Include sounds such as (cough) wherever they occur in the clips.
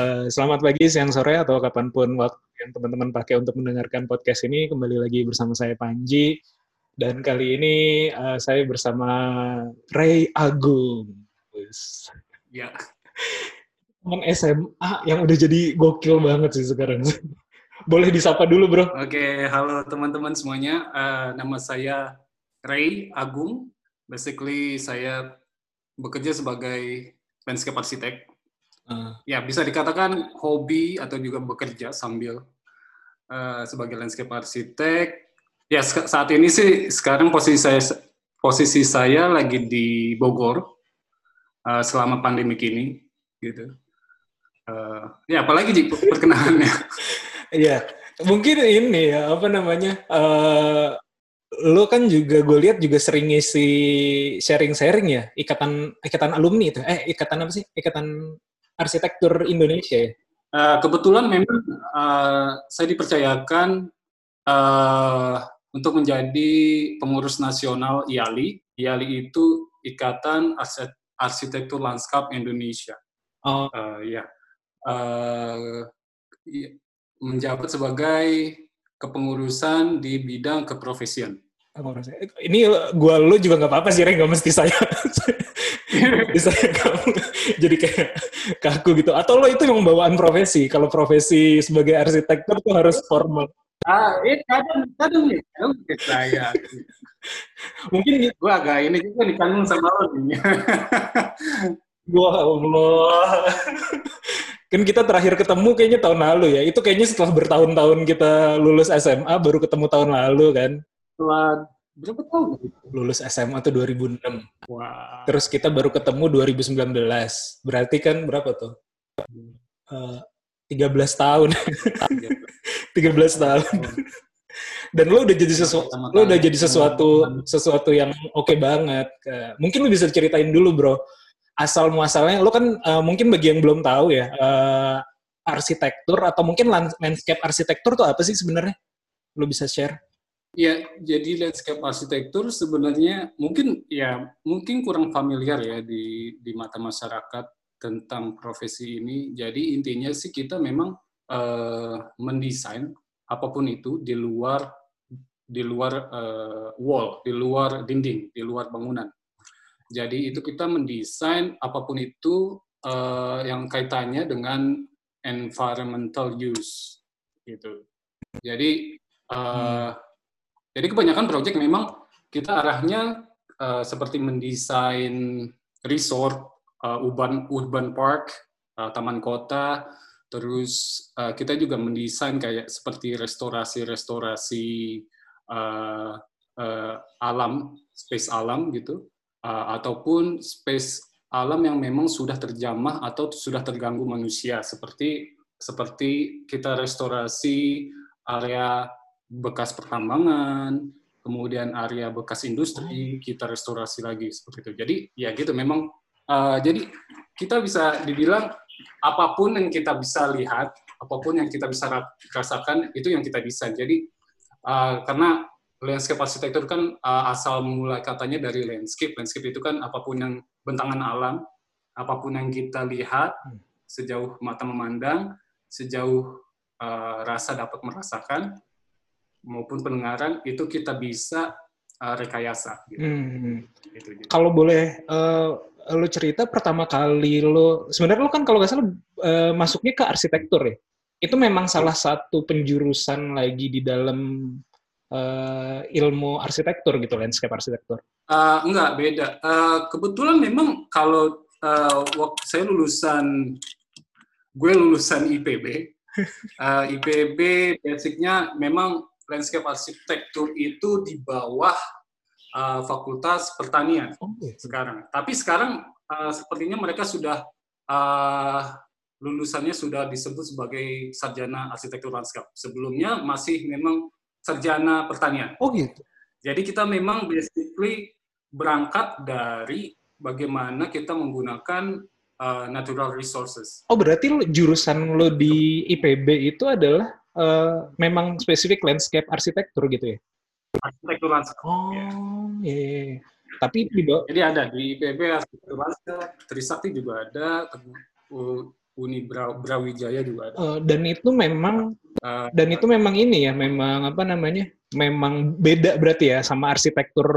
Eh, selamat pagi, siang, sore, atau kapan pun waktu yang teman-teman pakai untuk mendengarkan podcast ini. Kembali lagi bersama saya Panji. Dan kali ini eh, saya bersama Ray Agung. Ya, Teman SMA yang udah jadi gokil banget sih sekarang. (laughs) Boleh disapa dulu, bro. oke. Halo teman-teman semuanya. Eh, nama saya Ray Agung. Basically, saya bekerja sebagai landscape architect. Eh, Ya, bisa dikatakan hobi atau juga bekerja sambil eh, sebagai landscape architect. Ya, saat ini sih sekarang posisi saya posisi saya lagi di Bogor eh, selama pandemi ini, gitu. Eh, ya, apalagi Ji, perkenalannya. (laughs) Iya, mungkin ini ya, apa namanya, eh lo kan juga gue lihat juga sering ngisi sharing-sharing ya, ikatan ikatan alumni itu, eh ikatan apa sih, ikatan arsitektur Indonesia ya. Eh, kebetulan memang eh, saya dipercayakan eh, untuk menjadi pengurus nasional IALI. IALI itu Ikatan Arsi- Arsitektur Lanskap Indonesia. Oh, Eh, ya, i- menjabat sebagai kepengurusan di bidang keprofesian. ini gue lo juga nggak apa-apa sih, Ray, nggak mesti saya. (laughs) Bisa kamu jadi kayak kaku gitu. Atau lo itu yang bawaan profesi. Kalau profesi sebagai arsitektur tuh harus formal. Ah, eh kadang kadang nih, kadang ke saya. Mungkin Gue agak ini juga ditanggung sama lo nih. (laughs) Wah Allah. kan kita terakhir ketemu kayaknya tahun lalu ya. Itu kayaknya setelah bertahun-tahun kita lulus SMA baru ketemu tahun lalu kan. Setelah berapa tahun? Lulus SMA tuh 2006. Wah. Terus kita baru ketemu 2019. Berarti kan berapa tuh? Eh, 13 tahun. (laughs) 13 tahun. Dan lo udah jadi sesuatu lo udah jadi sesuatu sesuatu yang oke banget. Eh, Mungkin lo bisa ceritain dulu, Bro. Asal muasalnya lo kan eh, mungkin bagi yang belum tahu ya, eh, arsitektur atau mungkin lan- landscape arsitektur tuh apa sih sebenarnya? Lo bisa share? Ya, jadi landscape arsitektur sebenarnya mungkin ya mungkin kurang familiar ya di di mata masyarakat tentang profesi ini. Jadi intinya sih kita memang eh, mendesain apa pun itu di luar di luar eh, wall, di luar dinding, di luar bangunan. Jadi itu kita mendesain apa pun itu eh, yang kaitannya dengan environmental use gitu. Jadi eh, jadi kebanyakan proyek memang kita arahnya eh, seperti mendesain resort, eh, urban urban park, eh, taman kota, terus eh, kita juga mendesain kayak seperti restorasi-restorasi eh, eh, alam, space alam gitu, eh, ataupun space alam yang memang sudah terjamah atau sudah terganggu manusia. Seperti seperti kita restorasi area bekas pertambangan, kemudian area bekas industri kita restorasi lagi seperti itu. Jadi ya gitu memang eh, jadi kita bisa dibilang apa pun yang kita bisa lihat, apa pun yang kita bisa ra- rasakan itu yang kita desain. Jadi eh, karena landscape arsitektur kan eh, asal mulai katanya dari landscape. Landscape itu kan apa pun yang bentangan alam, apa pun yang kita lihat sejauh mata memandang, sejauh eh, rasa dapat merasakan maupun pendengaran itu kita bisa eh, rekayasa. Gitu. Hmm. Gitu, gitu. Kalau boleh eh, lo cerita pertama kali lo sebenarnya lo kan kalau nggak salah eh, masuknya ke arsitektur ya. Itu memang salah satu penjurusan lagi di dalam eh, ilmu arsitektur gitu, landscape arsitektur. Eh, enggak beda. Eh, kebetulan memang kalau waktu saya lulusan, gue lulusan IPB. (laughs) Eh, IPB basicnya memang landscape arsitektur itu di bawah eh, Fakultas Pertanian Oh, gitu. sekarang. Tapi sekarang eh, sepertinya mereka sudah eh, lulusannya sudah disebut sebagai sarjana arsitektur lanskap. Sebelumnya masih memang sarjana pertanian. Oh gitu. Jadi kita memang basically berangkat dari bagaimana kita menggunakan uh, natural resources. Oh berarti jurusan lo di IPB itu adalah uh, memang spesifik landscape arsitektur gitu ya? Arsitektur lanskap. Oh ya. iya. iya, iya. Tapi di bawah Jadi ada di IPB arsitektur lanskap, Trisakti juga ada, Uni Bra- Brawijaya juga ada. uh, dan itu memang Uh, dan itu memang ini ya, memang apa namanya? Memang beda berarti ya sama arsitektur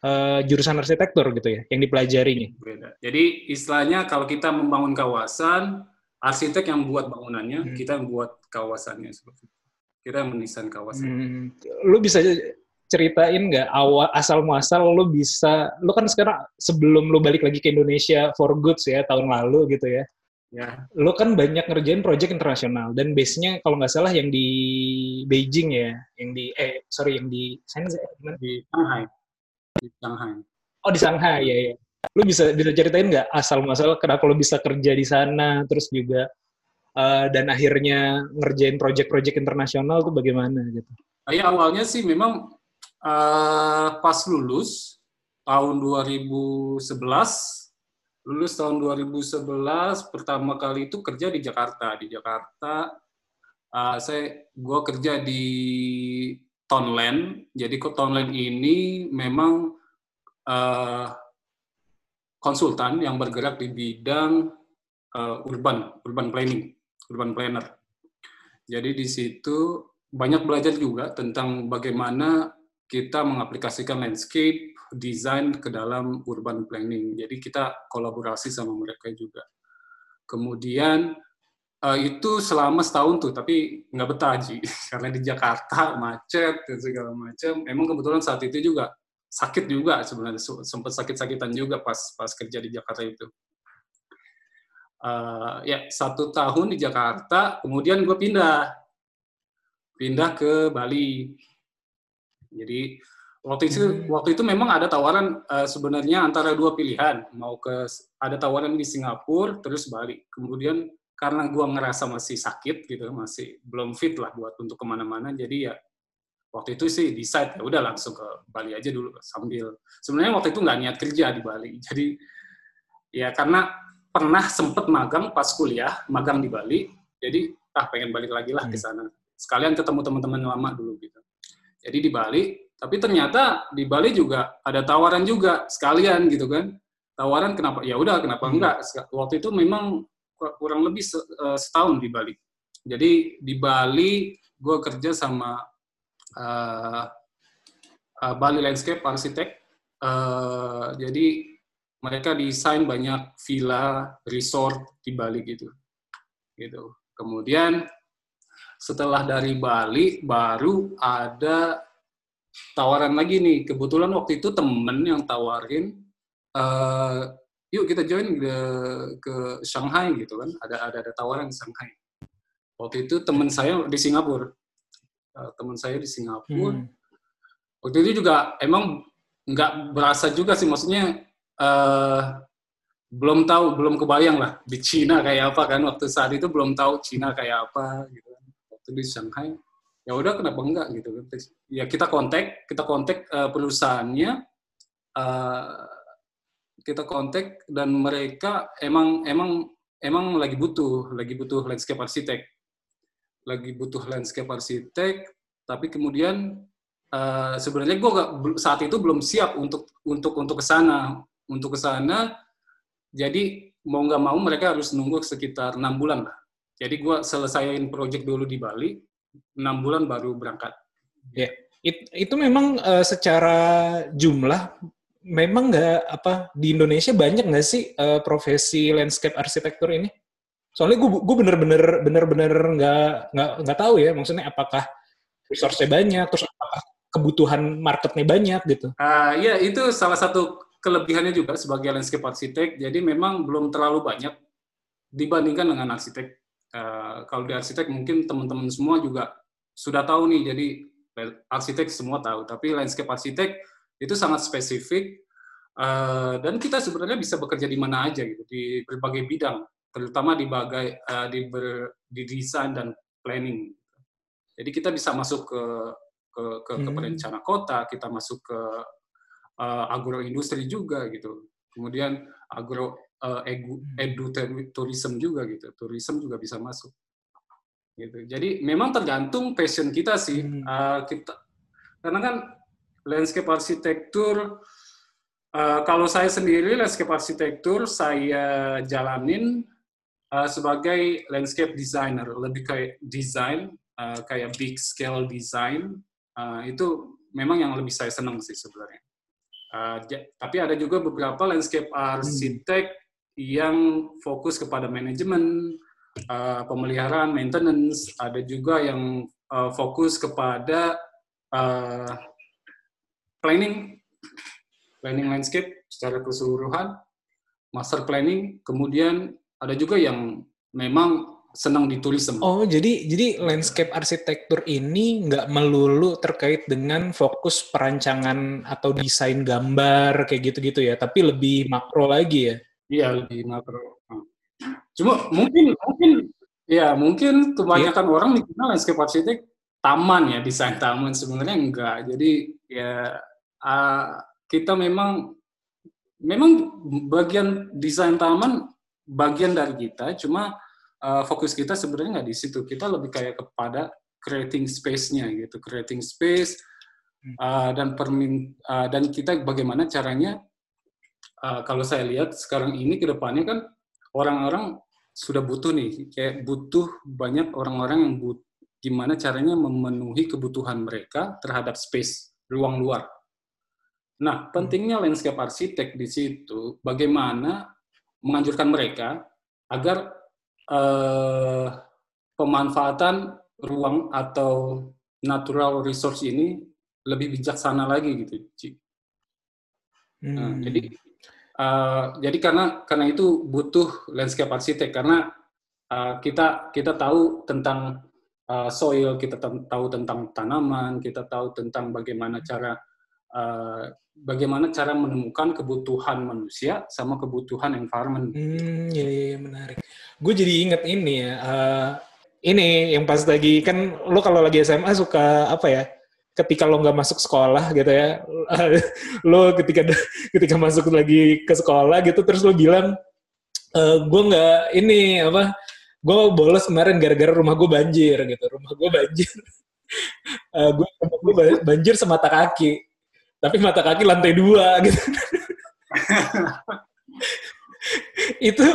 uh, jurusan arsitektur gitu ya yang dipelajarinya. beda. Jadi istilahnya kalau kita membangun kawasan, arsitek yang buat bangunannya, Hmm. kita yang buat kawasannya seperti itu. Kita yang mendesain kawasan. Hmm, lu bisa ceritain nggak awal asal muasal lu bisa lu kan sekarang sebelum lu balik lagi ke Indonesia for goods ya tahun lalu gitu ya Ya, lu kan banyak ngerjain project internasional dan base-nya kalau nggak salah yang di Beijing ya yang di eh sorry yang di Shenzhen gimana? di Shanghai. Di Shanghai. oh di Shanghai ya ya lu bisa bisa ceritain nggak asal muasal kenapa lu bisa kerja di sana terus juga eh, dan akhirnya ngerjain project-project internasional tuh bagaimana gitu Ya awalnya sih memang eh, pas lulus tahun 2011, lulus tahun 2011 pertama kali itu kerja di Jakarta. Di Jakarta eh, saya gua kerja di Tonland. Jadi kok Tonland ini memang eh, konsultan yang bergerak di bidang eh, urban, urban planning, urban planner. Jadi di situ banyak belajar juga tentang bagaimana kita mengaplikasikan landscape design ke dalam urban planning. Jadi kita kolaborasi sama mereka juga. Kemudian eh, itu selama setahun tuh, tapi nggak betah Ji. (laughs) karena di Jakarta macet dan segala macam. Emang kebetulan saat itu juga sakit juga sebenarnya sempat sakit-sakitan juga pas pas kerja di Jakarta itu. Eh, ya satu tahun di Jakarta, kemudian gue pindah pindah ke Bali. Jadi waktu itu Hmm. waktu itu memang ada tawaran eh, sebenarnya antara dua pilihan, mau ke ada tawaran di Singapura terus Bali. Kemudian karena gua ngerasa masih sakit gitu, masih belum fit lah buat untuk ke mana-mana, jadi ya waktu itu sih decide ya udah langsung ke Bali aja dulu sambil sebenarnya waktu itu nggak niat kerja di Bali. Jadi ya karena pernah sempet magang pas kuliah, magang di Bali, jadi ah pengen balik lagi lah ke sana sekalian ketemu teman-teman lama dulu gitu. Jadi di Bali, tapi ternyata di Bali juga ada tawaran juga sekalian gitu kan. Tawaran kenapa? Ya udah kenapa Hmm. enggak? Waktu itu memang kur- kurang lebih eh, setahun di Bali. Jadi di Bali gue kerja sama eh, eh, Bali Landscape Architect. Eh, jadi mereka desain banyak villa, resort di Bali gitu. Gitu. Kemudian setelah dari Bali baru ada tawaran lagi nih. Kebetulan waktu itu temen yang tawarin, eh, yuk kita join ke, ke Shanghai gitu kan. Ada ada ada tawaran di Shanghai. Waktu itu temen saya di Singapura. Eh, temen saya di Singapura. Hmm. Waktu itu juga emang nggak berasa juga sih, maksudnya eh, belum tahu, belum kebayang lah di Cina kayak apa kan waktu saat itu belum tahu Cina kayak apa gitu kan. Waktu di Shanghai, ya udah kenapa enggak gitu kan. Ya kita kontak, kita kontak eh, perusahaannya, eh, kita kontak dan mereka emang emang emang lagi butuh, lagi butuh landscape arsitek, lagi butuh landscape arsitek, tapi kemudian eh, sebenarnya gue saat itu belum siap untuk untuk untuk ke sana untuk ke sana jadi mau nggak mau mereka harus nunggu sekitar enam bulan lah jadi gue selesaiin project dulu di Bali enam bulan baru berangkat It- itu memang eh, secara jumlah memang nggak apa di Indonesia banyak nggak sih eh, profesi landscape arsitektur ini? Soalnya gue gue bener-bener bener-bener nggak nggak nggak tahu ya maksudnya apakah resource-nya banyak terus apakah kebutuhan marketnya banyak gitu. Ah, ya itu salah satu kelebihannya juga sebagai landscape arsitek jadi memang belum terlalu banyak dibandingkan dengan arsitek Ah, kalau di arsitek mungkin teman-teman semua juga sudah tahu nih jadi arsitek semua tahu tapi landscape arsitek itu sangat spesifik eh, dan kita sebenarnya bisa bekerja di mana aja gitu di berbagai bidang terutama di bagai uh, di, ber, di desain dan planning. Jadi kita bisa masuk ke ke ke, ke Hmm. perencana kota, kita masuk ke uh, agroindustri juga gitu. Kemudian agro uh, edu tourism juga gitu. Tourism juga bisa masuk. Gitu. Jadi memang tergantung passion kita sih. Hmm. Uh, kita karena kan landscape arsitektur uh, kalau saya sendiri landscape arsitektur saya jalanin uh, sebagai landscape designer, lebih kayak design uh, kayak big scale design uh, itu memang yang lebih saya senang sih sebenarnya. Ja- tapi ada juga beberapa landscape arsitek yang fokus kepada manajemen, uh, pemeliharaan, maintenance. Ada juga yang uh, fokus kepada uh, planning, planning landscape secara keseluruhan, master planning. Kemudian ada juga yang memang senang di tourism. Oh, jadi jadi landscape arsitektur ini nggak melulu terkait dengan fokus perancangan atau desain gambar kayak gitu-gitu ya, tapi lebih makro lagi ya. Iya lebih makro. Cuma mungkin mungkin ya mungkin kebanyakan orang mikirnya landscape arsitek taman ya desain taman sebenarnya enggak. Jadi ya ah, kita memang memang bagian desain taman bagian dari kita. Cuma ah, fokus kita sebenarnya nggak di situ. Kita lebih kayak kepada creating space-nya gitu, creating space ah, dan permin ah, dan kita bagaimana caranya uh, kalau saya lihat sekarang ini ke depannya kan orang-orang sudah butuh nih, kayak butuh banyak orang-orang yang but, gimana caranya memenuhi kebutuhan mereka terhadap space, ruang luar. Nah, pentingnya landscape arsitek di situ, bagaimana menganjurkan mereka agar eh, pemanfaatan ruang atau natural resource ini lebih bijaksana lagi gitu, Ci. Nah, Hmm. jadi uh, jadi karena karena itu butuh landscape arsitek karena uh, kita kita tahu tentang uh, soil, kita tahu tentang tanaman, kita tahu tentang bagaimana cara uh, bagaimana cara menemukan kebutuhan manusia sama kebutuhan environment. Hmm, ya, ya, ya, menarik. Gue jadi inget ini ya. eh, ini yang pas lagi kan lo kalau lagi SMA suka apa ya? Ketika lo nggak masuk sekolah gitu ya, (laughs) lo ketika (laughs) ketika masuk lagi ke sekolah gitu terus lo bilang eh gue nggak ini apa? Gue bolos kemarin gara-gara rumah gue banjir gitu. Rumah gue banjir. (laughs) Eh gue banjir semata kaki. Tapi mata kaki lantai dua gitu. itu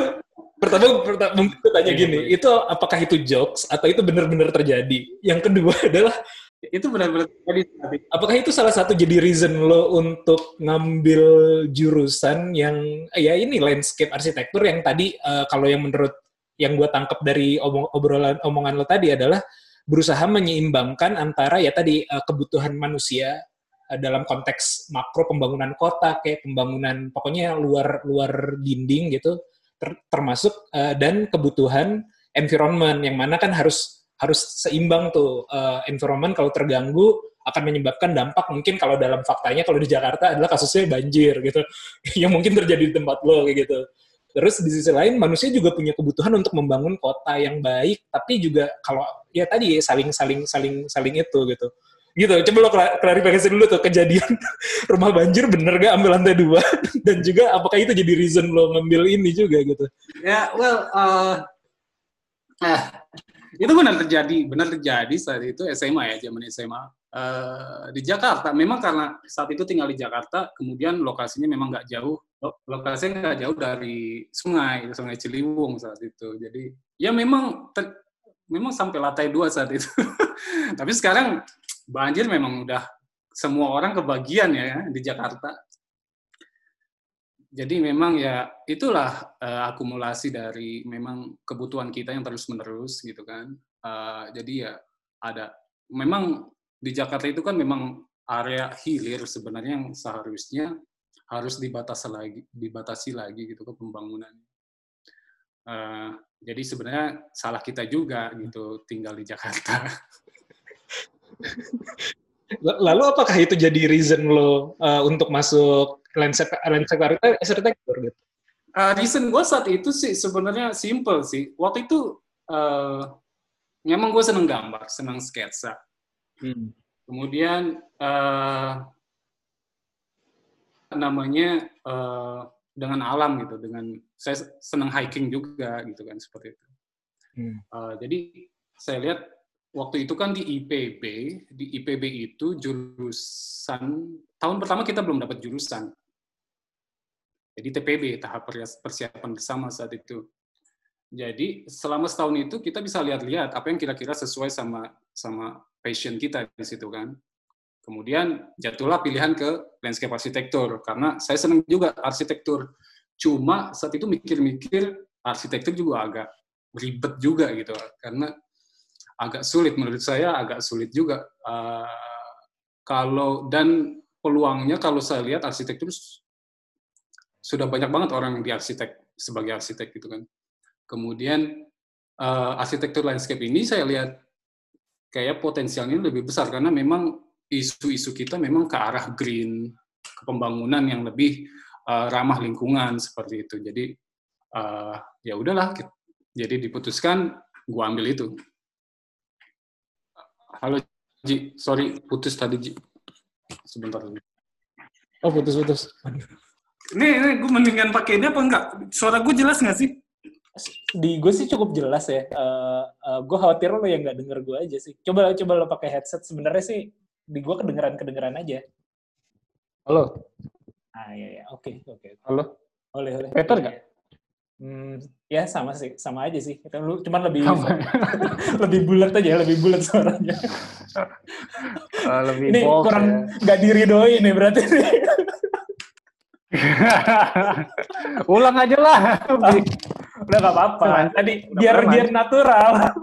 pertama, pertama mungkin gue tanya gini, itu apakah itu jokes atau itu benar-benar terjadi? Yang kedua (laughs) adalah Itu benar-benar tadi tadi. apakah itu salah satu jadi reason lo untuk ngambil jurusan yang ya ini landscape arsitektur yang tadi eh, kalau yang menurut yang gue tangkap dari omong- obrolan omongan lo tadi adalah berusaha menyeimbangkan antara ya tadi eh, kebutuhan manusia dalam konteks makro pembangunan kota kayak pembangunan pokoknya luar luar dinding gitu ter- termasuk eh, dan kebutuhan environment yang mana kan harus harus seimbang tuh eh, environment kalau terganggu akan menyebabkan dampak. Mungkin kalau dalam faktanya kalau di Jakarta adalah kasusnya banjir gitu. (laughs) Yang mungkin terjadi di tempat lo kayak gitu. Terus di sisi lain manusia juga punya kebutuhan untuk membangun kota yang baik tapi juga kalau ya tadi saling saling saling saling itu gitu gitu coba lo kla- klarifikasi dulu tuh kejadian (laughs) rumah banjir bener gak ambil lantai dua (laughs) dan juga apakah itu jadi reason lo ngambil ini juga gitu Ya, well, uh, eh, itu benar terjadi, benar terjadi saat itu SMA ya, zaman SMA Eh, di Jakarta. Memang karena saat itu tinggal di Jakarta, kemudian lokasinya memang nggak jauh, lo- lokasinya nggak jauh dari sungai, sungai Ciliwung saat itu. Jadi ya memang memang sampai lantai dua saat itu. (laughs) Tapi sekarang banjir memang udah semua orang kebagian ya di Jakarta. Jadi memang ya itulah eh, akumulasi dari memang kebutuhan kita yang terus menerus gitu kan. Eh, jadi ya ada memang di Jakarta itu kan memang area hilir sebenarnya yang seharusnya harus dibatasi lagi dibatasi lagi gitu ke pembangunan. Eh, jadi sebenarnya salah kita juga gitu tinggal di Jakarta. (laughs) Lalu apakah itu jadi reason lo uh, untuk masuk landscape landscape arsitektur gitu? uh, reason gue saat itu sih sebenarnya simple sih. Waktu itu uh, memang gue seneng gambar, senang sketsa. Hmm. Kemudian uh, namanya uh, dengan alam gitu, dengan saya senang hiking juga gitu kan seperti itu. Hmm. Uh, jadi saya lihat waktu itu kan di IPB, di IPB itu jurusan tahun pertama kita belum dapat jurusan. Jadi TPB tahap persiapan bersama saat itu. Jadi selama setahun itu kita bisa lihat-lihat apa yang kira-kira sesuai sama sama passion kita di situ kan. Kemudian jatuhlah pilihan ke landscape arsitektur karena saya senang juga arsitektur. Cuma saat itu mikir-mikir arsitektur juga agak ribet juga gitu karena agak sulit menurut saya agak sulit juga uh, kalau dan peluangnya kalau saya lihat arsitektur sudah banyak banget orang di arsitek sebagai arsitek gitu kan. Kemudian uh, arsitektur landscape ini saya lihat kayak potensialnya lebih besar karena memang isu-isu kita memang ke arah green, ke pembangunan yang lebih uh, ramah lingkungan seperti itu. Jadi uh, ya udahlah, jadi diputuskan gua ambil itu. Halo Ji, sorry putus tadi Ji. Sebentar dulu. Oh putus-putus. Ini, ini gue mendingan pakai ini apa enggak? Suara gue jelas nggak sih? Di gue sih cukup jelas ya. Uh, uh, gue khawatir lo yang nggak denger gue aja sih. Coba coba lo pakai headset. Sebenarnya sih di gue kedengeran kedengeran aja. Halo. Ah iya ya, oke okay, oke. Okay. Halo. Boleh boleh. Better nggak? Hmm, ya sama sih, sama aja sih. Lu cuman lebih (laughs) lebih bulat aja, lebih bulat suaranya. Uh, (laughs) lebih ini bold, kurang ya. nggak ya. nih berarti. (laughs) Ulang aja lah. Oh, udah nggak apa-apa. Tadi biar biar natural.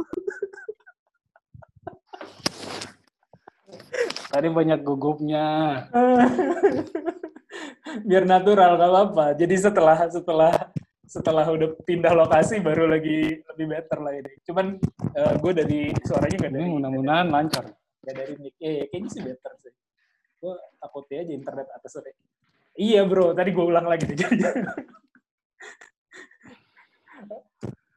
Tadi banyak gugupnya. biar natural nggak apa-apa. Jadi setelah setelah setelah udah pindah lokasi baru lagi lebih better lah ini. Cuman uh, gue dari suaranya nggak dari. Mudah-mudahan lancar. Nggak dari mic. Eh, kayaknya sih better sih. Gue takutnya aja internet atas sore. Iya bro, tadi gue ulang lagi.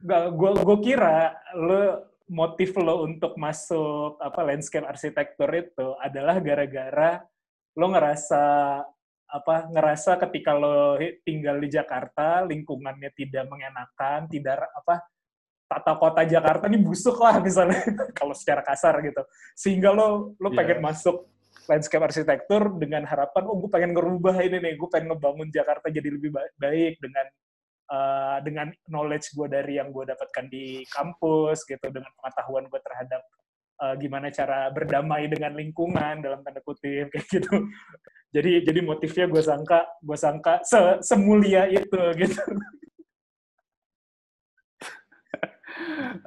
Gak, gue gue kira lo motif lo untuk masuk apa landscape arsitektur itu adalah gara-gara lo ngerasa apa ngerasa ketika lo tinggal di Jakarta lingkungannya tidak mengenakan, tidak apa tata kota Jakarta ini busuk lah misalnya (laughs) kalau secara kasar gitu. Sehingga lo lo pengen yeah. masuk landscape arsitektur dengan harapan oh gue pengen ngerubah ini nih, gue pengen ngebangun Jakarta jadi lebih baik dengan uh, dengan knowledge gue dari yang gue dapatkan di kampus gitu, dengan pengetahuan gue terhadap uh, gimana cara berdamai dengan lingkungan dalam tanda kutip (laughs) kayak gitu. Jadi jadi motifnya gue sangka gue sangka se semulia itu gitu.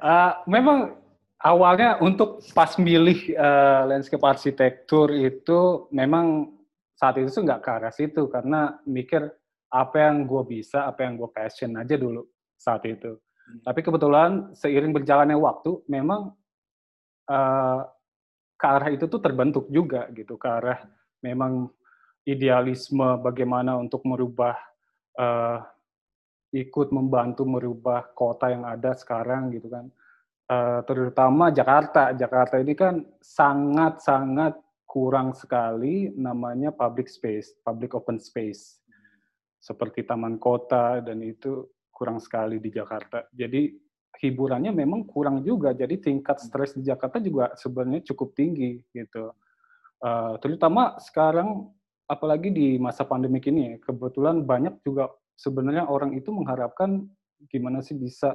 uh, (laughs) memang awalnya untuk pas milih uh, landscape arsitektur itu memang saat itu tuh nggak ke arah situ karena mikir apa yang gue bisa, apa yang gue passion aja dulu saat itu. Hmm. Tapi kebetulan seiring berjalannya waktu, memang uh, ke arah itu tuh terbentuk juga gitu, ke arah memang idealisme bagaimana untuk merubah, uh, ikut membantu merubah kota yang ada sekarang gitu kan uh, terutama Jakarta. Jakarta ini kan sangat-sangat kurang sekali namanya public space, public open space. Seperti taman kota dan itu kurang sekali di Jakarta. Jadi hiburannya memang kurang juga. Jadi tingkat stres di Jakarta juga sebenarnya cukup tinggi gitu. Uh, terutama sekarang apalagi di masa pandemi ini kebetulan banyak juga sebenarnya orang itu mengharapkan gimana sih bisa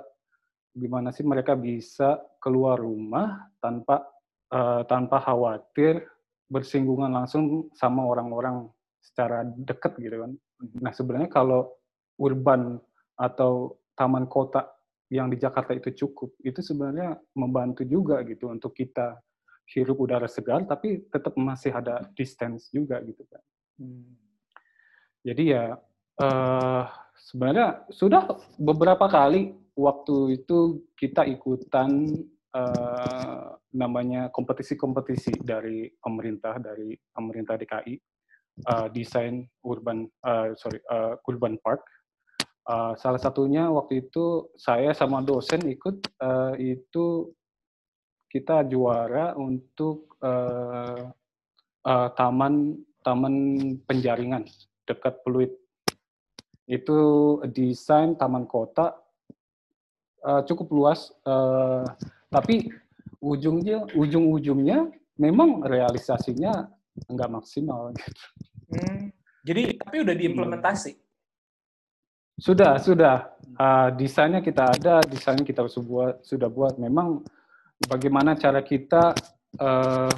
gimana sih mereka bisa keluar rumah tanpa uh, tanpa khawatir bersinggungan langsung sama orang-orang secara dekat gitu kan. Nah sebenarnya kalau urban atau taman kota yang di Jakarta itu cukup, itu sebenarnya membantu juga gitu untuk kita hirup udara segar, tapi tetap masih ada distance juga gitu kan. Hmm. Jadi ya uh, sebenarnya sudah beberapa kali waktu itu kita ikutan uh, namanya kompetisi-kompetisi dari pemerintah dari pemerintah DKI uh, desain urban uh, sorry uh, urban park Uh, salah satunya waktu itu saya sama dosen ikut uh, itu kita juara untuk uh, uh, taman taman penjaringan dekat Pluit. Itu desain taman kota uh, cukup luas, uh, tapi ujungnya ujung-ujungnya memang realisasinya nggak maksimal. Gitu. Hmm. Jadi tapi udah diimplementasi. Sudah, sudah. Uh, desainnya kita ada, desainnya kita sudah sudah buat. Memang bagaimana cara kita uh,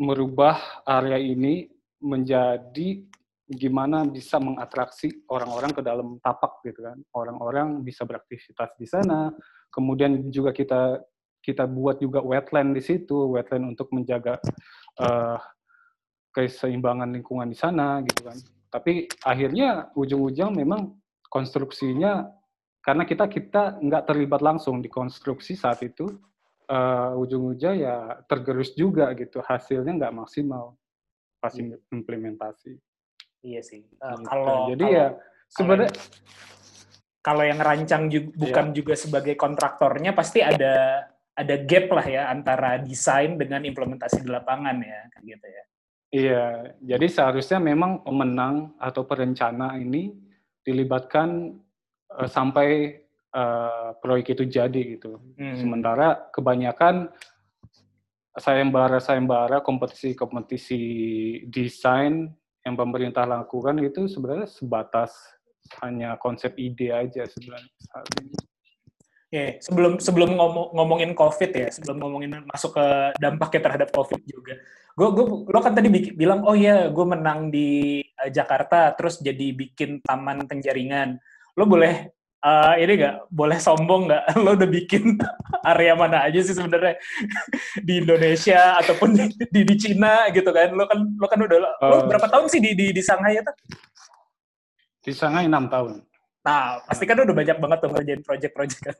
merubah area ini menjadi gimana bisa mengatraksi orang-orang ke dalam tapak gitu kan. Orang-orang bisa beraktivitas di sana. Kemudian juga kita kita buat juga wetland di situ, wetland untuk menjaga uh, keseimbangan lingkungan di sana gitu kan. Tapi akhirnya ujung-ujung memang konstruksinya karena kita kita nggak terlibat langsung di konstruksi saat itu uh, ujung-ujung ya tergerus juga gitu hasilnya nggak maksimal pas Iya. implementasi. Iya sih. Uh, Gitu. kalau jadi kalau- ya sebenarnya kalau yang rancang juga, bukan juga sebagai kontraktornya pasti ada ada gap lah ya antara desain dengan implementasi di lapangan ya gitu ya. Iya, jadi seharusnya memang pemenang atau perencana ini dilibatkan eh, sampai eh, proyek itu jadi gitu. Hmm. Sementara kebanyakan sayembara-sayembara kompetisi-kompetisi desain yang pemerintah lakukan itu sebenarnya sebatas hanya konsep ide aja sebenarnya saat ini. Ya, sebelum sebelum ngomong, ngomongin COVID ya, sebelum ngomongin masuk ke dampaknya terhadap COVID juga. Gue gue lo kan tadi bikin, bilang oh ya gue menang di eh, Jakarta terus jadi bikin taman penjaringan. Lo boleh eh, ini nggak boleh sombong nggak? (laughs) Lo udah bikin area mana aja sih sebenarnya (laughs) di Indonesia ataupun di, di di Cina gitu kan? Lo kan lo kan udah lo Eh. berapa tahun sih di di, di Shanghai ya? Tuh? Di Shanghai enam tahun. Nah pasti kan udah banyak banget tuh ngerjain project-project kan.